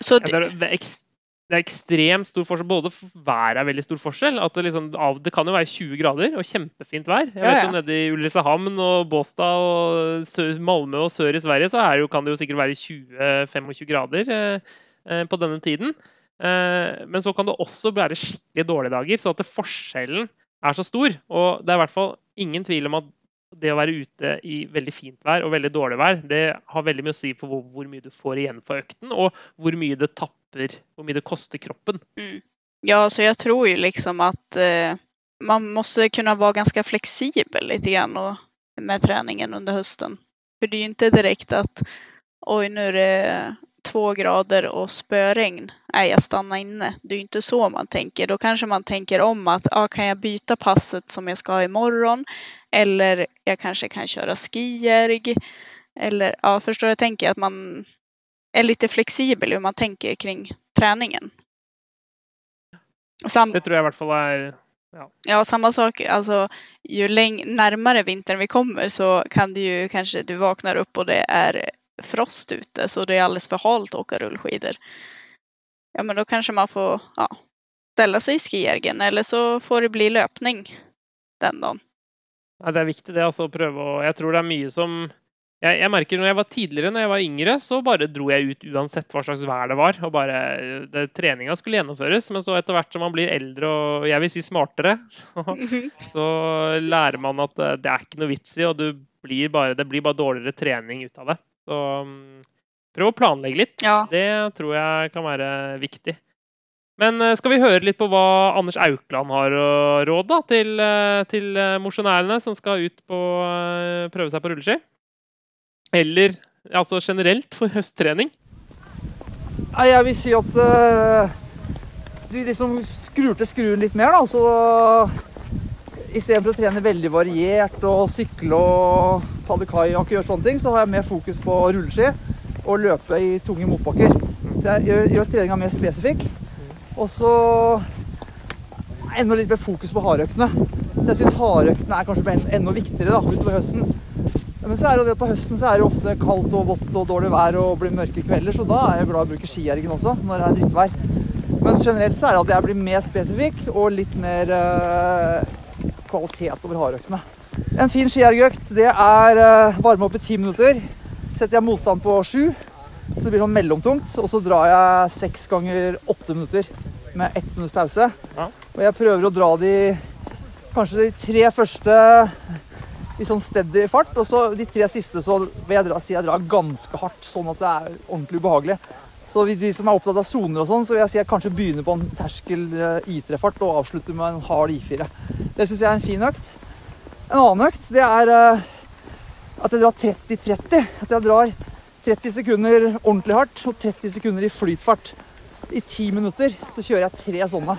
Så det, er, det, er det, er, ekstremt stor forskjell. Både været er veldig stor forskjell. Det, liksom, det kan jo være 20 grader og kjempefint vær. Jeg vet jo Nede i Ulricehamn og Båstad og Malmö og sør i Sverige så jo, kan det jo sikkert være 20-25 grader eh, eh, på denne tiden. Eh, men så kan det også være skikkelig dårlige dager, så at forskjellen er så stor. Og det er i hvert fall ingen tvil om at det å være ute i veldig fint vær og veldig dårlig vær, det har veldig mye å si på hvor, hvor mye du får igjen for økten, og hvor mye det tapper, hvor mye det koster kroppen. Mm. Ja, så jeg tror jo liksom at uh, man må kunne være ganske fleksibel litt grann og, med treningen under høsten. For det er jo ikke direkte at oi, nå er det två grader og spöregn, nej jag stannar inne. Det är ju inte så man tänker. Då kanske man tänker om att ah, kan jag byta passet som jag ska ha imorgon? Eller jag kanske kan köra skijärg. Eller ja, förstår jag tänker att man är lite flexibel hur man tänker kring träningen. Sam det tror jag i alla fall är Ja. ja, samma sak. Alltså, ju närmare vintern vi kommer så kan det ju kanske du vaknar upp och det är frost ute så det är alldeles för halt att åka rullskidor. Ja, men då kanske man får ja, ställa sig i skijärgen eller så får det bli löpning den dagen. Ja, det er viktig det, altså, å prøve å Jeg tror det er mye som jeg, jeg, merker når jeg var tidligere, når jeg var yngre, så bare dro jeg ut uansett hva slags vær det var. og bare, det, Treninga skulle gjennomføres. Men så etter hvert som man blir eldre og jeg vil si smartere, (laughs) så, så lærer man at det, det er ikke noe vits i, og blir bare, det blir bare dårligere trening ut av det. Så mm, prøv å planlegge litt. Ja. Det tror jeg kan være viktig. Men eh, skal vi høre litt på hva Anders Aukland har å råd da, til, eh, til eh, mosjonærene som skal ut på prøve seg på rulleski? Eller altså generelt for høsttrening? Jeg vil si at uh, du liksom skrur til skruen litt mer, da. Så istedenfor å trene veldig variert og sykle og padle kajakk og gjøre sånne ting, så har jeg mer fokus på rulleski og løpe i tunge motbakker. Så jeg gjør, gjør treninga mer spesifikk. Og så enda litt mer fokus på hardøktene. Så jeg syns hardøktene er kanskje enda viktigere da, utover høsten. Men så er det jo det på høsten så er det ofte kaldt og vått og dårlig vær og blir mørke kvelder, så da er jeg glad i å bruke skiergen også når det er drittvær. Men generelt så er det at jeg blir mer spesifikk og litt mer øh, kvalitet over hardøktene. En fin skiergøkt det er øh, varme opp i ti minutter. Setter jeg motstand på sju. Så det blir sånn mellomtungt. Og så drar jeg seks ganger åtte minutter med ett minutts pause. Ja. Og jeg prøver å dra de kanskje de tre første i sånn steady fart. Og så de tre siste så vil jeg dra, si jeg drar ganske hardt, sånn at det er ordentlig ubehagelig. Så de som er opptatt av soner og sånn, så vil jeg si jeg kanskje begynner på en terskel eh, I3-fart og avslutter med en hard I4. Det syns jeg er en fin økt. En annen økt, det er eh, at jeg drar 30-30. At jeg drar 30 sekunder ordentlig hardt og 30 sekunder i flytfart. I ti minutter så kjører jeg tre sånne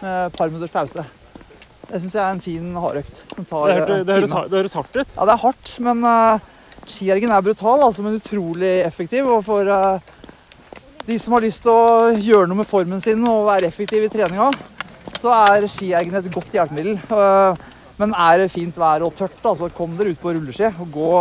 med et par minutters pause. Det syns jeg er en fin hardøkt. Det, eh, det, det høres hardt ut. Ja, det er hardt, men uh, skiergen er brutal, altså, men utrolig effektiv. Og for uh, de som har lyst til å gjøre noe med formen sin og være effektiv i treninga, så er skiergen et godt hjelpemiddel. Uh, men er det fint vær og tørt, så kom dere ut på rulleski og gå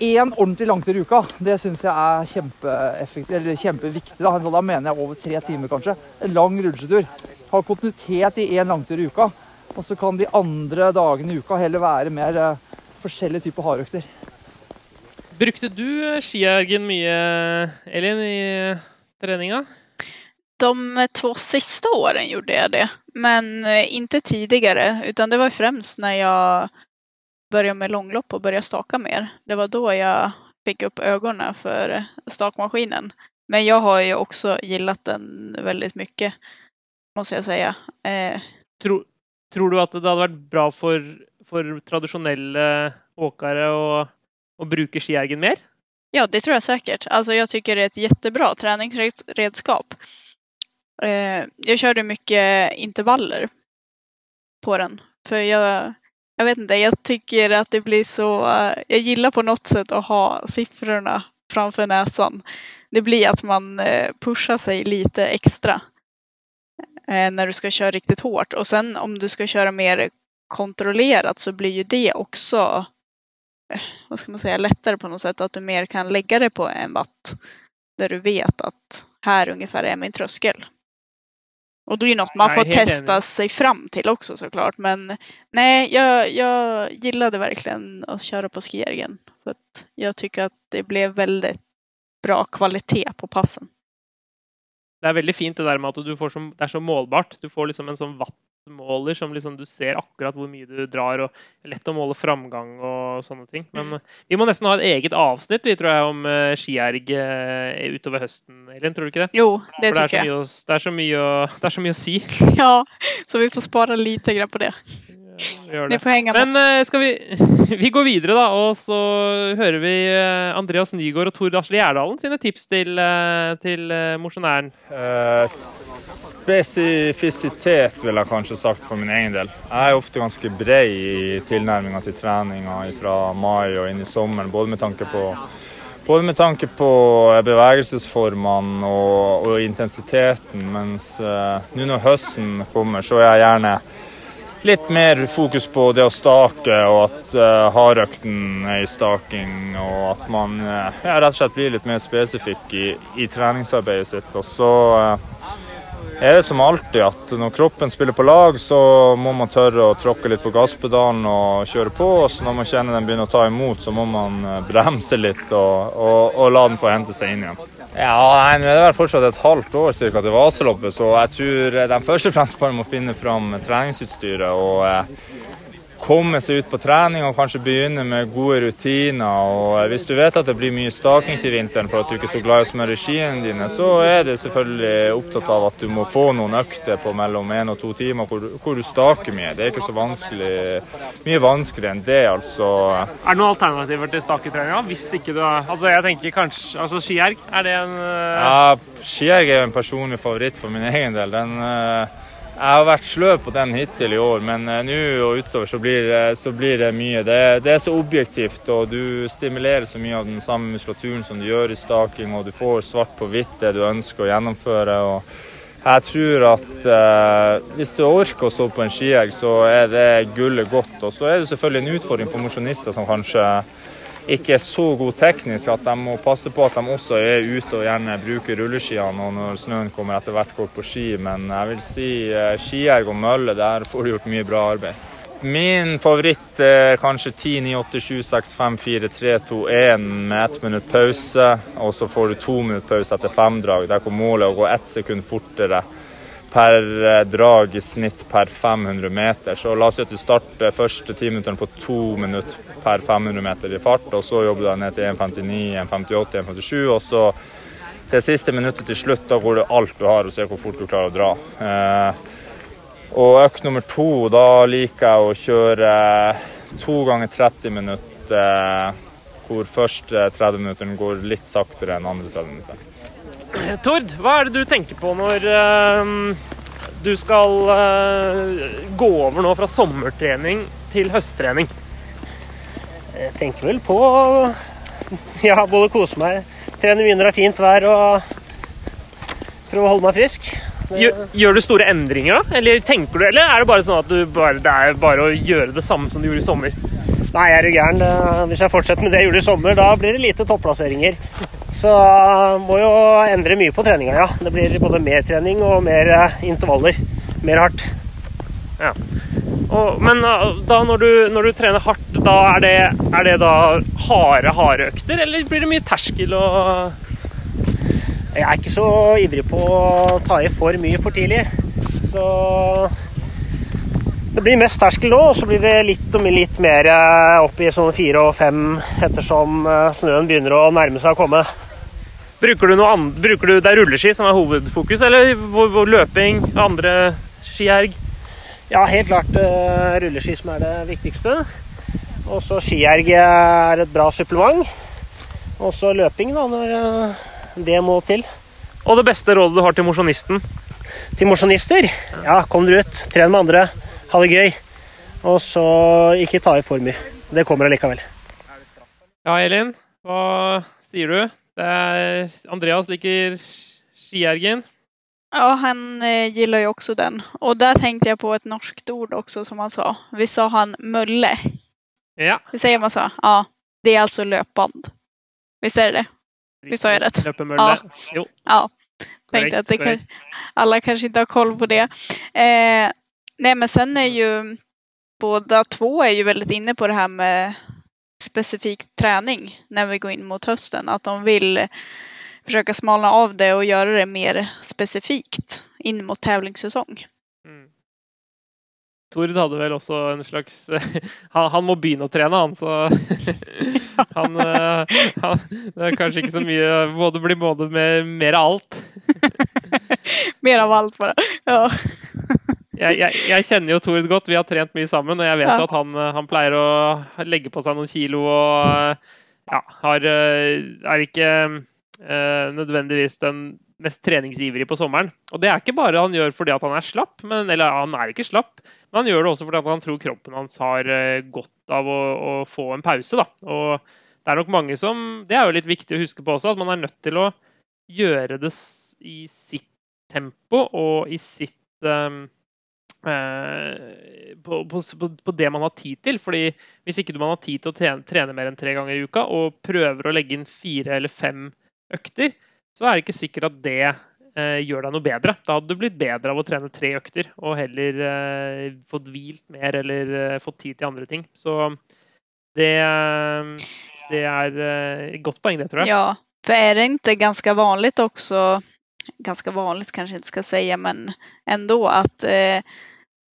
én ordentlig langtur i uka. Det syns jeg er kjempeviktig. Da. da mener jeg over tre timer, kanskje. En lang rulleskitur. Ha kontinuitet i én langtur i uka. Og så kan de andre dagene i uka heller være mer uh, forskjellige typer hardøkter. Brukte du eh, skiergen mye, Elin, i eh, treninga? De to siste årene gjorde jeg det, men ikke tidligere. utan det var fremst når jag började med långlopp och börja staka mer. Det var då jag fick upp ögonen för stakmaskinen. Men jag har ju också gillat den väldigt mycket, måste jag säga. Eh, Tror, tror du at det hadde vært bra for, för tradisjonelle åkare å, å bruke skiergen mer? Ja, det tror jag säkert. Alltså jag tycker det är ett jättebra träningsredskap. Eh, jag körde mycket intervaller på den. För jag, jag vet inte, jag tycker att det blir så... eh, jag gillar på något sätt att ha siffrorna framför näsan. Det blir att man eh, pushar sig lite extra eh, när du ska köra riktigt hårt. Och sen om du ska köra mer kontrollerat så blir ju det också vad ska man säga, lättare på något sätt. Att du mer kan lägga det på en watt. Där du vet att här ungefär är min tröskel. Och det är det något man får testa enig. sig fram till också såklart. Men nej, jag, jag gillade verkligen att köra på Skijärgen. För att jag tycker att det blev väldigt bra kvalitet på passen. Det er veldig fint det der med at du får som, det er så målbart. Du får liksom en sånn wattmåler som liksom du ser akkurat hvor mye du drar, og lett å måle framgang og sånne ting. Men eh, vi må nesten ha et eget avsnitt vi tror jeg, om uh, skierg eh, utover høsten, Elin. Tror du ikke det? Jo, det For det er, å, det, er å, (laughs) det er så mye å si. Ja, så vi får spare lite grann på det. Gjør det. Men eh, skal vi (laughs) Vi går videre, da, og så hører vi eh, Andreas Nygaard og Tor Asle Gjerdalen sine tips til, eh, til mosjonæren. Uh, spesifisitet vil jeg kanskje sagt for min egen del. Jeg er ofte ganske bred i tilnærminga til treninga fra mai og inn i sommeren, både med tanke på både med tanke på bevegelsesformene og, og intensiteten, mens uh, nå når høsten kommer, så er jeg gjerne litt mer fokus på det å stake, og at uh, hardøkten er i staking, og at man uh, ja, rett og slett blir litt mer spesifikk i, i treningsarbeidet sitt. Og så uh, er det som alltid at når kroppen spiller på lag, så må man tørre å tråkke litt på gasspedalen og kjøre på. Og så når man kjenner den begynner å ta imot, så må man bremse litt og, og, og la den få hente seg inn igjen. Ja, nei, nå er det vel fortsatt et halvt år cirka, til Vaseloppet, så jeg tror de først og fremst bare må finne fram treningsutstyret og eh, komme seg ut på trening og kanskje begynne med gode rutiner. Og eh, hvis du vet at det blir mye staking til vinteren for at du ikke er så glad i å smøre skiene dine, så er du selvfølgelig opptatt av at du må få noen økter på mellom én og to timer hvor, hvor du staker mye. Det er ikke så vanskelig, mye vanskeligere enn det, altså. Er det noen alternativer til staketreninga? Hvis ikke du har Altså, jeg tenker kanskje Altså, skierg, er det en eh, Ja, skierg er en personlig favoritt for min egen del. Den, eh, jeg har vært sløv på den hittil i år, men eh, nå og utover så blir, det- så blir det mye. Det, det er så objektivt, og du stimulerer så mye av den samme muskulaturen som du gjør i staking, og du får svart på hvitt det du ønsker å gjennomføre. og jeg tror at eh, hvis du orker å stå på en skiegg, så er det gullet godt. Og så er det selvfølgelig en utfordring for mosjonister som kanskje ikke er så god teknisk at de må passe på at de også er ute og gjerne bruker rulleskiene når snøen kommer etter hvert går på ski. Men jeg vil si eh, skierg og mølle, der får du gjort mye bra arbeid. Min favoritt er kanskje 10, 9, 8, 7, 6, 5, 4, 3, 2, 1 med ett minutt pause. Og så får du to minutt pause etter fem drag. Der hvor målet å gå ett sekund fortere per eh, drag i snitt per 500 meter. Så la oss si at du starter første timinutteren på to minutter per 500 meter i fart, og så jobber du deg ned til 1,59, 1,58, 1,57, og så til siste minuttet til slutt, da går det alt du har, og ser hvor fort du klarer å dra. Eh, og økt nummer to, da liker jeg å kjøre to ganger 30 minutter, eh, hvor første 30 minutter går litt saktere enn andre 30 minutter. Tord, hva er det du tenker på når uh, du skal uh, gå over nå fra sommertrening til høsttrening? Jeg tenker vel på (laughs) ja, både kose meg, trene mye når det er fint vær og prøve å holde meg frisk. Gjør, gjør du store endringer da? Eller tenker du, eller er det bare sånn at du bare, det er bare å gjøre det samme som du gjorde i sommer? Nei, jeg er jo gæren. Eh, Hvis jeg fortsetter med det jeg gjorde i sommer, da blir det lite topplasseringer. Så eh, må jo endre mye på treninga, ja. Det blir både mer trening og mer eh, intervaller. Mer hardt. Ja. Og, men uh, da når du, når du trener hardt, da er det, er det da harde, harde økter, eller blir det mye terskel og Jeg er ikke så ivrig på å ta i for mye for tidlig. Så det blir mest terskel nå, og så blir det litt og litt mer eh, opp i sånn fire og fem ettersom eh, snøen begynner å nærme seg å komme. Bruker du noe? Bruker du, det er rulleski som er hovedfokus, eller løping, andre skierg? Ja, helt klart uh, rulleski som er det viktigste. Og så skierg er et bra supplement. Og så løping, da, når det må til. Og det beste rådet du har til mosjonisten? Til mosjonister? Ja, kom dere ut, tren med andre, ha det gøy. Og så ikke ta i for mye. Det kommer allikevel. Ja, Elin, hva sier du? Det er, Andreas liker skiergen. Ja, han liker jo også den. Og der tenkte jeg på et norskt ord også, som han sa. Vi sa han mølle. Ja. Det sier man så? Ja. Det er altså løpband. Visst er det det? Visst sa jeg rett? Løpemølle. Ja. Jo, Ja. Tenkte at det kan, korrekt. alla kanske har koll på det. Eh, nej men sen är ju båda två är ju väldigt inne på det här med specifik träning när vi går in mot hösten. Att de vill försöka smalna av det och göra det mer specifikt in mot tävlingssäsong. Mm. Tord hadde vel også en slags (laughs) Han, han må begynne å trene, han, så (laughs) han, eh, han Det er kanskje ikke så mye Både blir både med mer av alt. (laughs) Mer av allt bara. Ja. Jeg, jeg, jeg kjenner jo Tord godt, vi har trent mye sammen, og jeg vet Ja. at han, eh, han pleier å legge på seg noen kilo og eh, ja, har, eh, er ikke uh, nødvendigvis den mest treningsivrige på sommeren. Og det er ikke bare han gjør fordi at han er slapp, men, eller han er ikke slapp, men han gjør det også fordi at han tror kroppen hans har godt av å, å få en pause. Da. Og det er nok mange som Det er jo litt viktig å huske på også, at man er nødt til å gjøre det i sitt tempo og i sitt eh, på, på, på, på det man har tid til. fordi Hvis ikke man har tid til å trene, trene mer enn tre ganger i uka, og prøver å legge inn fire eller fem økter, så er det ikke sikkert at det eh, gjør deg noe bedre. Da hadde du blitt bedre av å trene tre økter og heller eh, fått hvilt mer eller eh, fått tid til andre ting. Så det, eh, det er eh, et godt poeng, det, tror jeg. Ja, for er det ikke ganske vanlig også ganske vanlig kanske jeg ikke skal säga, men ändå att eh,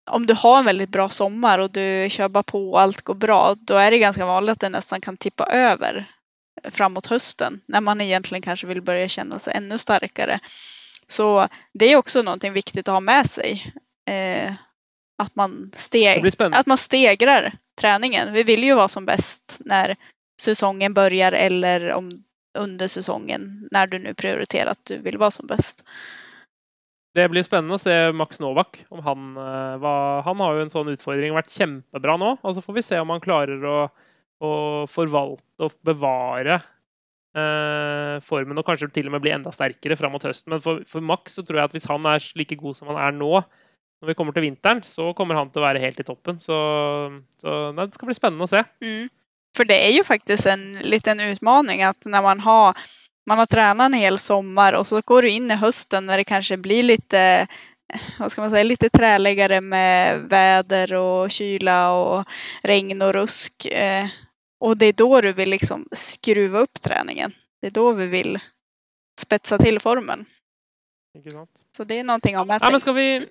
om du har en väldigt bra sommar och du kjøper på och allt går bra, då är det ganska vanligt att det nästan kan tippa över framåt hösten, när man egentligen kanske vill börja känna sig ännu starkare. Så det är också någonting viktigt att ha med sig. Eh, att man steg, att man stegrar träningen. Vi vill ju vara som bäst när säsongen börjar eller om under säsongen när du nu prioriterar att du vill vara som bäst. Det blir spennende å se Max Novak. Om han, eh, hva- han har jo en sånn utfordring vært kjempebra nå. Og så får vi se om han klarer å, å forvalte og bevare eh, formen og kanskje til og med bli enda sterkere fram mot høsten. Men for, for Max så tror jeg at hvis han er like god som han er nå, når vi kommer til vinteren, så kommer han til å være helt i toppen. Så, så nei, det skal bli spennende å se. Mm. For det er jo faktisk en liten utmaning at når man har, man har tränat en hel sommar och så går du in i hösten när det kanske blir lite vad ska man säga, lite träligare med väder och kyla och regn och rusk. Og och det är då du vill liksom skruva upp träningen. Det är då vi vill spetsa till formen. Så det är någonting av med Ja, men skal vi,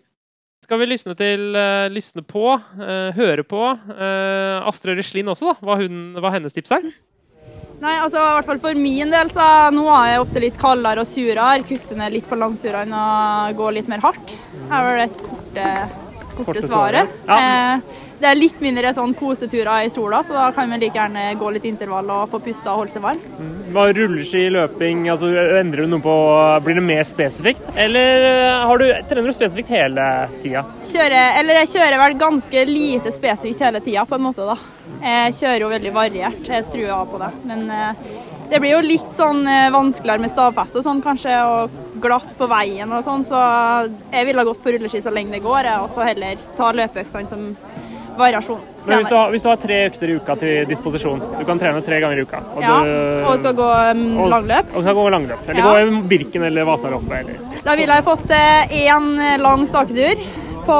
skal vi lysne til uh, Lysne på, uh, høre på uh, Astrid Rislin også, da? Hva, hun, hva hennes tips er? Nei, altså i hvert fall for min del, så nå er jeg ofte litt kaldere og surere. Kutte ned litt på langturene og gå litt mer hardt. Det er vel det korte, korte, Korte svaret. svaret. Ja. Eh, det er litt mindre sånn koseturer i sola, så da kan vi like gjerne gå litt intervall og få pusta og holde seg varm. Hva Rulleski, løping, altså endrer du noe på Blir det mer spesifikt? Eller eh, har du, trener du spesifikt hele tida? Kjører, eller jeg kjører vel ganske lite spesifikt hele tida, på en måte, da. Jeg kjører jo veldig variert, jeg tror jeg på det. Men eh, det blir jo litt sånn eh, vanskeligere med stavfeste og sånn kanskje, og glatt på veien og sånn, så jeg ville gått på rulleski så lenge det går, og så heller ta løpeøktene som variasjon. Men hvis du, har, hvis du har tre økter i uka til disposisjon, du kan trene tre ganger i uka og Ja, du- og skal gå um, og- langløp. Og skal gå langløp. Eller Ja. gå Birken eller Vasaloppet. Eller. Da ville jeg fått én lang staketur på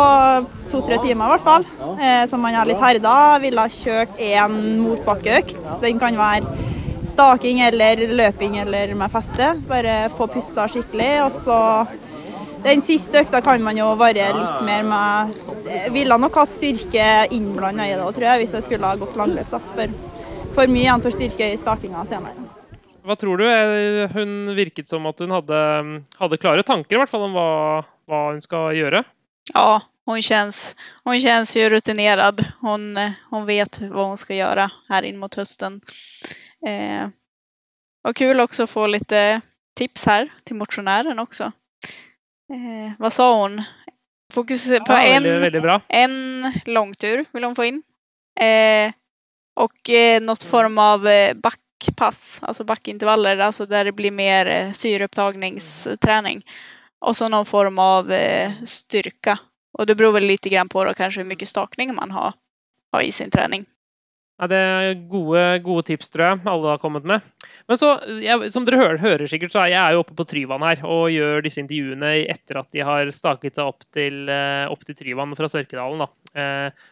to-tre timer i hvert fall. Eh, så man er litt herda. Ville ha kjørt én motbakkeøkt. Den kan være staking eller løping eller med feste. Bare få pusta skikkelig. Og så den siste økta kan man jo variere litt mer med Jeg ville nok hatt styrke innblanda i det tror jeg, hvis jeg skulle ha gått langløp. For, for mye igjen for styrke i startinga senere. Hva tror du? Eh, Hun virket som at hun hadde, hadde klare tanker i hvert fall om hva, hva hun skal gjøre. Ja, hun känns, hon känns ju rutinerad. Hon, eh, hon vet vad hon ska göra här in mot hösten. Eh, och kul också att få lite tips här till motionären också. Eh, Hva sa hon? Fokus på Ja, en, veldig en långtur vill hon få in. Eh, och eh, något form av eh, backpass, alltså backintervaller, alltså där det blir mer eh, syreupptagningsträning. Och så någon form av eh, styrka. Och det beror väl lite grann på då kanske hur mycket stakning man har, har i sin träning. Ja, det er gode, gode tips, tror jeg, alle har kommet med. Men så, jeg, som dere hører, hører sikkert, så er jeg jo oppe på Tryvann her og gjør disse intervjuene etter at de har staket seg opp til, eh, opp til Tryvann fra Sørkedalen da, eh,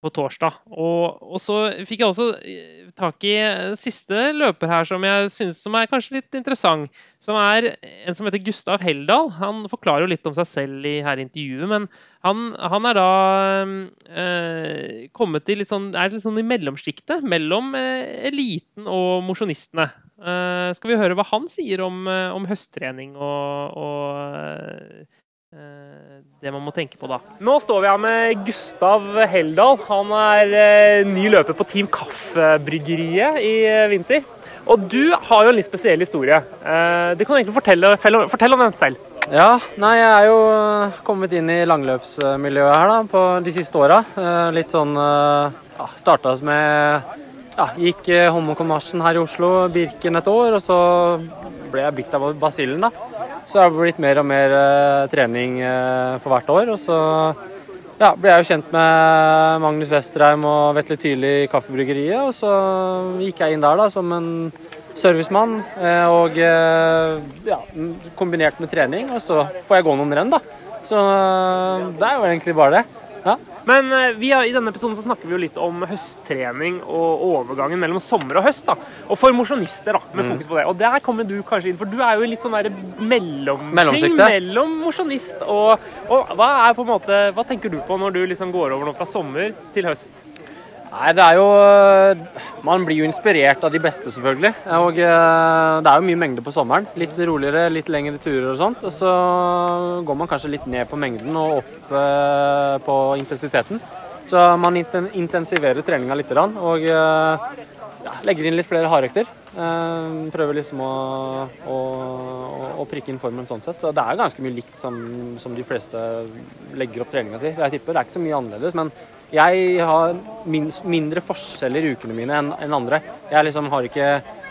på torsdag. Og, og så fikk jeg også eh, tak i eh, siste løper her som jeg synes som er kanskje litt interessant. Som er en som heter Gustav Heldal. Han forklarer jo litt om seg selv i her intervjuet, men han, han er da øh, kommet i litt sånn, er litt sånn i mellomsjiktet mellom eliten og mosjonistene. Uh, skal vi høre hva han sier om, om høsttrening og, og det man må tenke på da? Nå står vi her med Gustav Heldal. Han er eh, ny løper på Team Kaffebryggeriet i eh, vinter. Og du har jo en litt spesiell historie. Eh, det kan du egentlig fortelle, fortell, fortell om den selv. Ja, nei, jeg er jo kommet inn i langløpsmiljøet her da, på de siste åra. Eh, Litt sånn ja, Starta med ja, Gikk eh, Holmenkollmarsjen her i Oslo, Birken et år, og så ble jeg bitt av basillen, da. Så har det blitt mer og mer eh, trening eh, for hvert år. Og så ja, ble jeg jo kjent med Magnus Westerheim og Vetle Tyrli i Kaffebryggeriet, og så gikk jeg inn der da som en servicemann, eh, og ja, kombinert med trening, og så får jeg gå noen renn, da. Så det er jo egentlig bare det. Ja. Men eh, vi har, i denne episoden så snakker vi jo litt om høsttrening og overgangen mellom sommer og høst. da. Og for mosjonister, da, med Mm. fokus på det. Og der kommer du kanskje inn, for du er jo litt sånn der mellomting mellom mosjonist og, og hva måte, hva tenker du på når du liksom går over nå fra sommer til høst? Nei, det er jo øh, Man blir jo inspirert av de beste, selvfølgelig. Og øh, det er jo mye mengde på sommeren. Litt roligere, litt lengre turer og sånt. Og så går man kanskje litt ned på mengden og opp øh, på intensiteten. Så man intensiverer treninga litt. Og ja, legger inn litt flere hardøkter. Eh, Prøver liksom å, å- å prikke inn formen sånn sett. Så det er ganske mye likt som, som de fleste legger opp treninga si. Jeg tipper det er ikke så mye annerledes. men jeg har minst, mindre forskjeller i ukene mine enn enn andre. Jeg liksom har ikke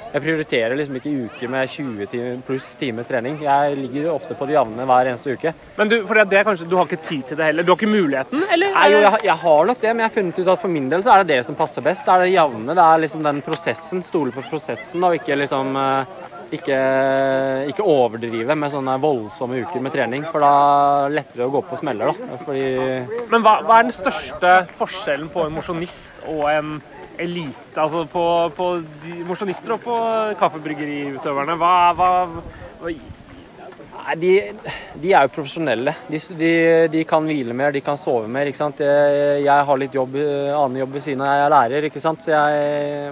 jeg prioriterer liksom ikke uker med 20 timer pluss timer trening. Jeg ligger ofte på det jevne hver eneste uke. Men du, er kanskje, du har ikke tid til det heller? Du har ikke muligheten, eller? Nei, jo, jeg, jeg har nok det, men jeg har funnet ut at for min del så er det det som passer best. Det er det jevne. Det er liksom den prosessen. Stole på prosessen og ikke liksom eh, ikke, ikke overdrive med sånne voldsomme uker med trening. For da er det lettere å gå på smeller. da. Fordi Men hva, hva er den største forskjellen på en mosjonist og en elite? Altså på, på mosjonister og på kaffebryggeriutøverne. Hva, hva, hva Nei, de, de er jo profesjonelle. De, de, de kan hvile mer, de kan sove mer. ikke sant? Jeg, jeg har litt jobb, annen jobb ved siden av, jeg er lærer, ikke sant. Så jeg,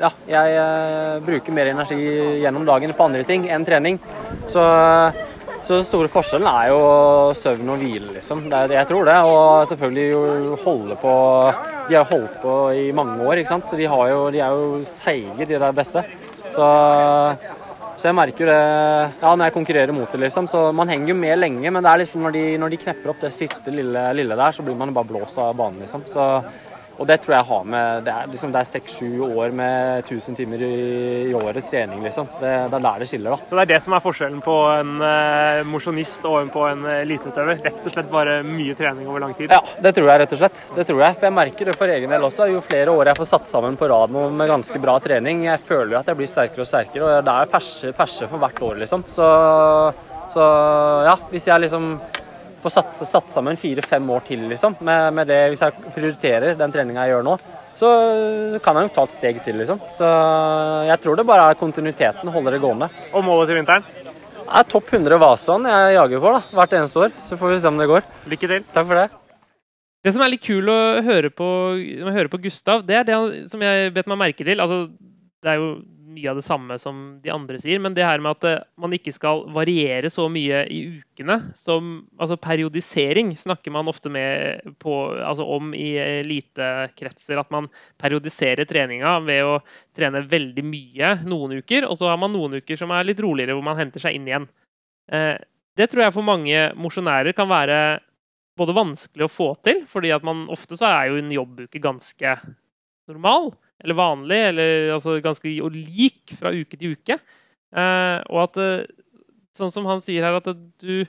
ja, jeg eh, bruker mer energi gjennom dagen på andre ting enn trening. Så, den store forskjellen er jo søvn og hvile, liksom. Det er, jeg tror det. Og selvfølgelig jo holde på De har holdt på i mange år, ikke sant. De, jo, de er jo seige, de der beste. Så så jeg merker jo det ja, når jeg konkurrerer mot det, liksom. Så man henger jo med lenge, men det er liksom når de, når de knepper opp det siste lille, lille der, så blir man bare blåst av banen, liksom. Så, og det tror jeg har med Det er liksom seks-sju år med 1000 timer i, i året trening, liksom. Det, det, er der det skiller, da. Så det er det som er forskjellen på en uh, mosjonist og en på en eliteutøver? Rett og slett bare mye trening over lang tid? Ja, det tror jeg rett og slett. Det tror jeg. For jeg merker det for egen del også. Jo flere år jeg får satt sammen på rad med ganske bra trening, jeg føler jo at jeg blir sterkere og sterkere. Og det er perse, perse for hvert år, liksom. Så, så ja, hvis jeg liksom få satt, satt sammen fire-fem år til, liksom. Med, med, det, hvis jeg prioriterer den treninga jeg gjør nå, så kan jeg jo ta et steg til, liksom. Så jeg tror det bare er kontinuiteten, holder det gående. Og målet til vinteren? Det er topp 100 Vasaen jeg jager på da, hvert eneste år. Så får vi se om det går. Lykke til. Takk for det. Det som er litt kul å høre på, å høre på Gustav, det er det som jeg bet meg merke til. Altså, det er jo mye av det samme som de andre sier, men det her med at eh, man ikke skal variere så mye i ukene som Altså periodisering snakker man ofte på, altså om i elitekretser. At man periodiserer treninga ved å trene veldig mye noen uker, og så har man noen uker som er litt roligere, hvor man henter seg inn igjen. Eh, det tror jeg for mange mosjonærer kan være både vanskelig å få til, fordi at man ofte så er jo en jobbuke ganske normal eller vanlig, eller altså ganske lik fra uke til uke. Eh, og at eh, Sånn som han sier her, at du,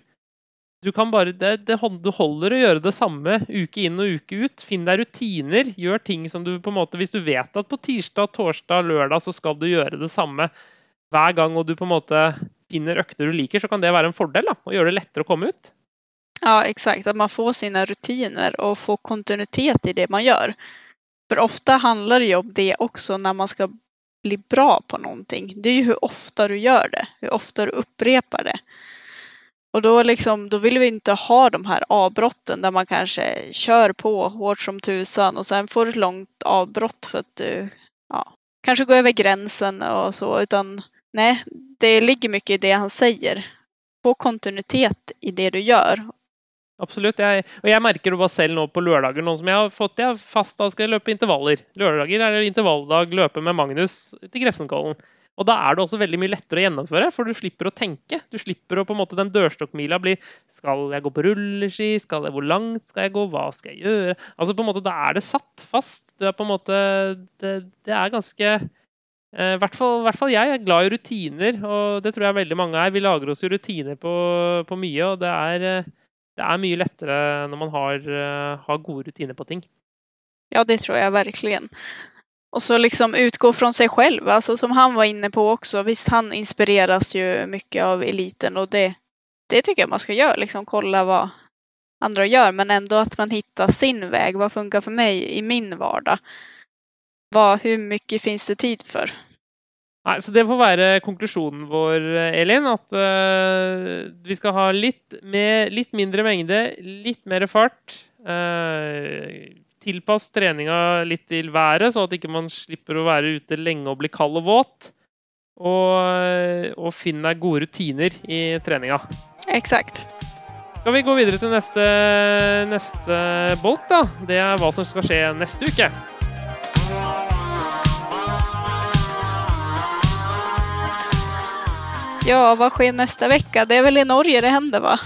du kan bare det, det, Du holder å gjøre det samme uke inn og uke ut. Finn deg rutiner. Gjør ting som du på en måte Hvis du vet at på tirsdag, torsdag, lørdag så skal du gjøre det samme hver gang, og du på en måte finner økter du liker, så kan det være en fordel. da, Og gjøre det lettere å komme ut. Ja, exakt. At man får sine rutiner og får kontinuitet i det man gjør. För ofta handlar det ju om det också när man ska bli bra på någonting. Det är ju hur ofta du gör det, hur ofta du upprepar det. Och då, liksom, då vill vi inte ha de här avbrotten där man kanske kör på hårt som tusan och sen får ett långt avbrott för att du ja, kanske går över gränsen och så. Utan nej, det ligger mycket i det han säger. Få kontinuitet i det du gör Absolutt. Jeg, og jeg merker det bare selv nå på lørdager, nå som jeg har fått jeg fast da skal jeg løpe intervaller. Lørdager er det intervalldag, løpe med Magnus til Grefsenkollen. Og da er det også veldig mye lettere å gjennomføre, for du slipper å tenke. Du slipper å på en måte Den dørstokkmila blir Skal jeg gå på rulleski? Skal jeg, hvor langt skal jeg gå? Hva skal jeg gjøre? Altså på en måte Da er det satt fast. Du er på en måte Det, det er ganske eh, i hvert fall jeg er glad i rutiner, og det tror jeg veldig mange er. Vi lager oss jo rutiner på, på mye, og det er eh, det er mye lettere når man har, eh, har gode rutiner på ting. Ja, det tror jeg verkligen. Og så liksom utgå fra seg selv, altså, som han var inne på også. Visst, han inspireres jo mye av eliten og det, det tycker jeg man skal gjøre. liksom kolla hva andre gjør, men ändå at man hittar sin vei. Hva funker for meg i min vardag? Hvor mye fins det tid för? Nei, så Det får være konklusjonen vår, Elin. At uh, vi skal ha litt, med, litt, mindre mengde, litt mer fart. Uh, tilpass treninga litt til været, så at ikke man slipper å være ute lenge og bli kald og våt. Og, og finn deg gode rutiner i treninga. Exakt. Skal vi gå videre til neste, neste bolk, da? Det er hva som skal skje neste uke. Ja, hva skjer neste uke? Det er vel i Norge det hender, va?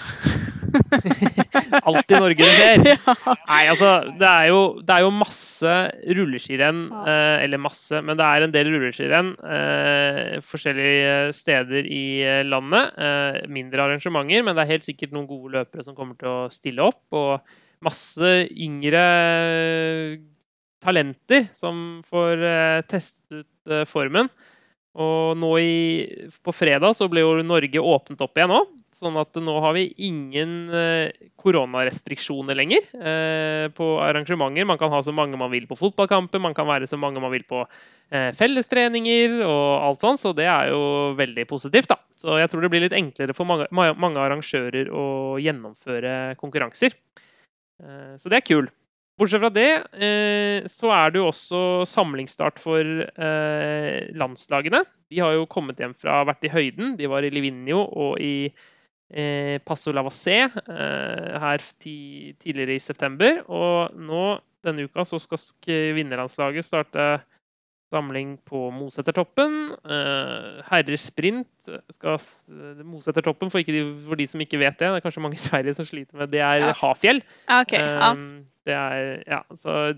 (laughs) Alt i Norge det skjer. (laughs) ja. Nei, altså, det er jo, det er jo masse rulleskirenn. Eh, eller masse, men det er en del rulleskirenn eh, forskjellige steder i eh, landet. Eh, mindre arrangementer, men det er helt sikkert noen gode løpere som kommer til å stille opp. Og masse yngre talenter som får eh, testet ut eh, formen. Og nå i, på fredag så ble jo Norge åpnet opp igjen òg. Sånn at nå har vi ingen eh, koronarestriksjoner lenger eh, på arrangementer. Man kan ha så mange man vil på fotballkamper, man kan være så mange man vil på eh, fellestreninger og alt sånt, så det er jo veldig positivt, da. Så jeg tror det blir litt enklere for mange, mange arrangører å gjennomføre konkurranser. Så det er kult. Bortsett fra det, eh, så er det jo også samlingsstart for eh, landslagene. De har jo kommet hjem fra vært i høyden. De var i Livigno og i eh, Passo Lavacé eh, her tidligere i september. Og nå denne uka så skal vinnerlandslaget starte samling på Mosetertoppen. Herrer sprint skal Mosetertoppen, for, ikke de, for de som ikke vet det, det er kanskje mange i Sverige som sliter med det, er Ja. Hafjell. Okay, Ok, ja. Det, er, ja,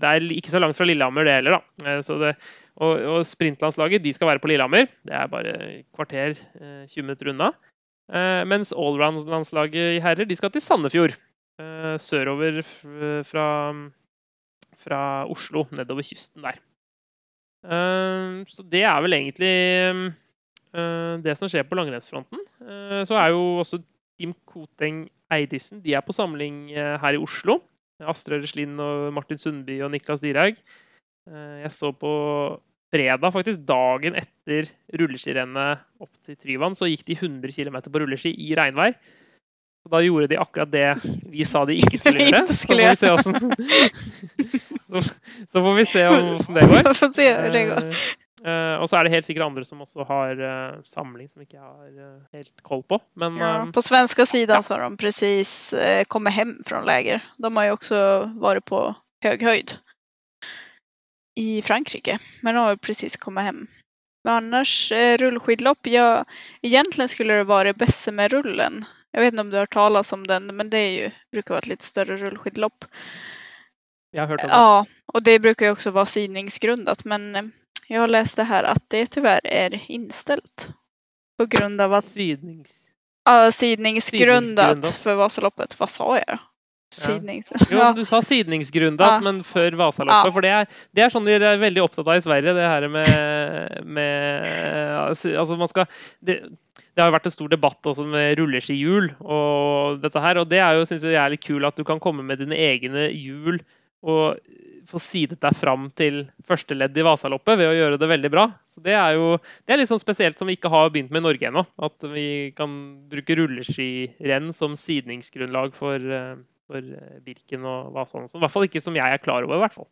det er ikke så langt fra Lillehammer, det heller. da. Eh, det, og, og sprintlandslaget de skal være på Lillehammer. Det er bare kvarter, eh, 20 minutter unna. Eh, Mens allround-landslaget i herrer de skal til Sandefjord. eh, Sørover fra, fra Oslo, nedover kysten der. Eh, Så det er vel egentlig eh, det som skjer på langrennsfronten. Eh, Så er jo også Team Koteng Eidisen de er på samling eh, her i Oslo. Astrid Røslind og Martin Sundby og Niklas Dyrhaug. Eh, Jeg så på fredag, faktisk dagen etter rulleskirennet opp til Tryvann, så gikk de 100 km på rulleski i regnvær. Og da gjorde de akkurat det vi sa de ikke skulle (laughs) gjøre. Så får vi se åssen (laughs) så, så får vi se åssen det går. (laughs) Eh, og så er det helt sikkert andre som også har uh, samling som ikke jeg har uh, helt koll på. Men Ja, på svenska sidan så har de precis kommet kommit hem fra läger. De har jo også vært på høy høyd i Frankrike, men de har precis kommet hem. Men annars, rullskidlopp, ja, egentlig skulle det vara Bessemerrullen. Jeg vet ikke om du har talas om den, men det jo, bruker brukar vara ett lite större rullskidlopp. jeg har hørt om det. Ja, og det bruker jo også være sidningsgrundat, men jag har läst det här att det tyvärr är inställt. På grund av att Sidnings... Ja, sidningsgrundat för Vasaloppet. Vad sa jag? Sidnings... Jo, du sa sidningsgrundat, Ja. men før Vasaloppet. Ja. For det er, det er sånn de er veldig opptatt av i Sverige, det her med, med Altså, man skal det, det har vært en stor debatt også med rulleskihjul og dette her, og det er jo, synes jeg er litt kul at du kan komme med dine egne hjul og få sidet deg fram til første ledd i Vasaloppet ved å gjøre det veldig bra. Så Det er jo det er litt sånn spesielt som vi ikke har begynt med i Norge ennå. At vi kan bruke rulleskirenn som sidningsgrunnlag for, eh, for eh, Birken og Vasan. sånn. I hvert fall ikke som jeg er klar over, i hvert fall.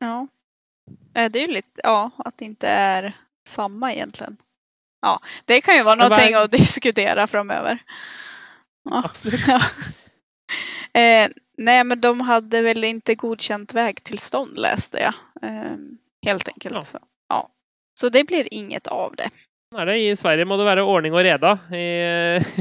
ja. Eh, Det är ju lite, ja, att det inte är samma egentligen. Ja, det kan ju vara noe bare... att (laughs) diskutera framöver. Ja. Absolutt. Ja. (laughs) Eh, nej, men de hade väl inte godkänt vägtillstånd läste jag. Eh, helt enkelt. Ja. Så, ja. så det blir inget av det. Sånn er det. I Sverige må det være ordning og reda. I,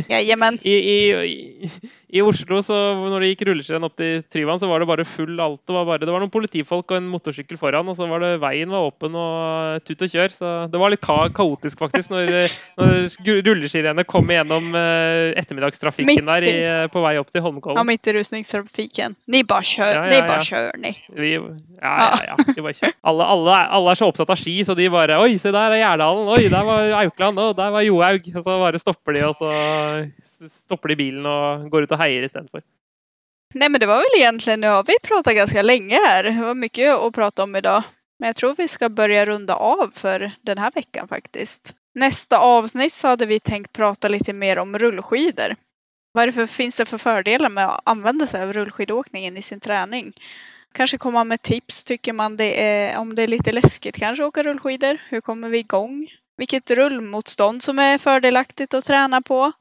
ja, (laughs) i, i, I Oslo, så når det gikk rulleskirenn opp til Tryvann, så var det bare full alt. Det var, bare, det var noen politifolk og en motorsykkel foran, og så var det veien var åpen og tut og kjør. Så det var litt ka kaotisk, faktisk, når, når rulleskirennet kom igjennom eh, ettermiddagstrafikken Mitt der i, eh, på vei opp til Ja, midt i rusningstrafikken. Ni bare kör, Ja, ni ja, ja. kör ni. Vi, ja, ja, ja. Bare. Alle, alle, alle er så opptatt av ski, så de bare Oi, se der er Gjerdalen. Oi, der var Aukland. Og der var Johaug. Så bare stopper de, og så stopper de bilen og går ut og heier istedenfor. Nei, men det var vel egentlig Nå har vi pratet ganske lenge her. Det var mye å prate om i dag. Men jeg tror vi ska börja runde av for denne uka, faktisk. Neste avsnitt så hadde vi tenkt prate litt mer om rullskider. Varför finns det for fördelar med å använda sig av rullskidåkningen i sin träning? Kanskje komme med tips, tycker man det är, om det er litt läskigt kanske åka rullskidor. Hur kommer vi igång? Vilket rullmotstånd som är fördelaktigt att träna på?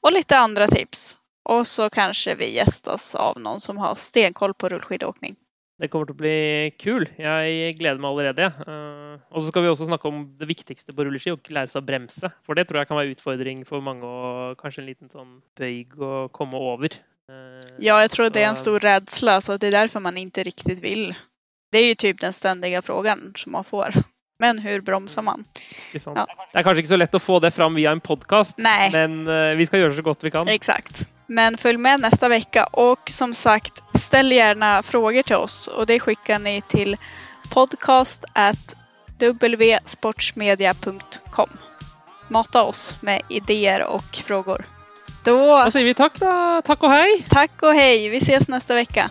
Och lite andra tips. Och så kanske vi gästas av någon som har stenkoll på rullskidåkning. Det kommer til å bli kul. Jeg gleder meg allerede. jeg. Eh, og så skal vi også snakke om det viktigste på rulleski, å lære seg å bremse. For det tror jeg kan være utfordring for mange, og kanskje en liten sånn bøyg å komme over. Eh, Ja, jag tror det är en stor rädsla så det är därför man inte riktigt vill. Det är ju typ den ständiga frågan som man får. Men hur bromser man? Ja. Det er kanskje ikke så lett å få det fram via en podkast, men uh, vi skal gjøre så godt vi kan. Exakt. Men följ med nästa vecka och som sagt ställ gärna frågor till oss och det skickar ni till podcast at www.sportsmedia.com. Mata oss med idéer och frågor. Då, Da sier vi takk, da. Takk og hei. tack och hej. Vi ses nästa vecka.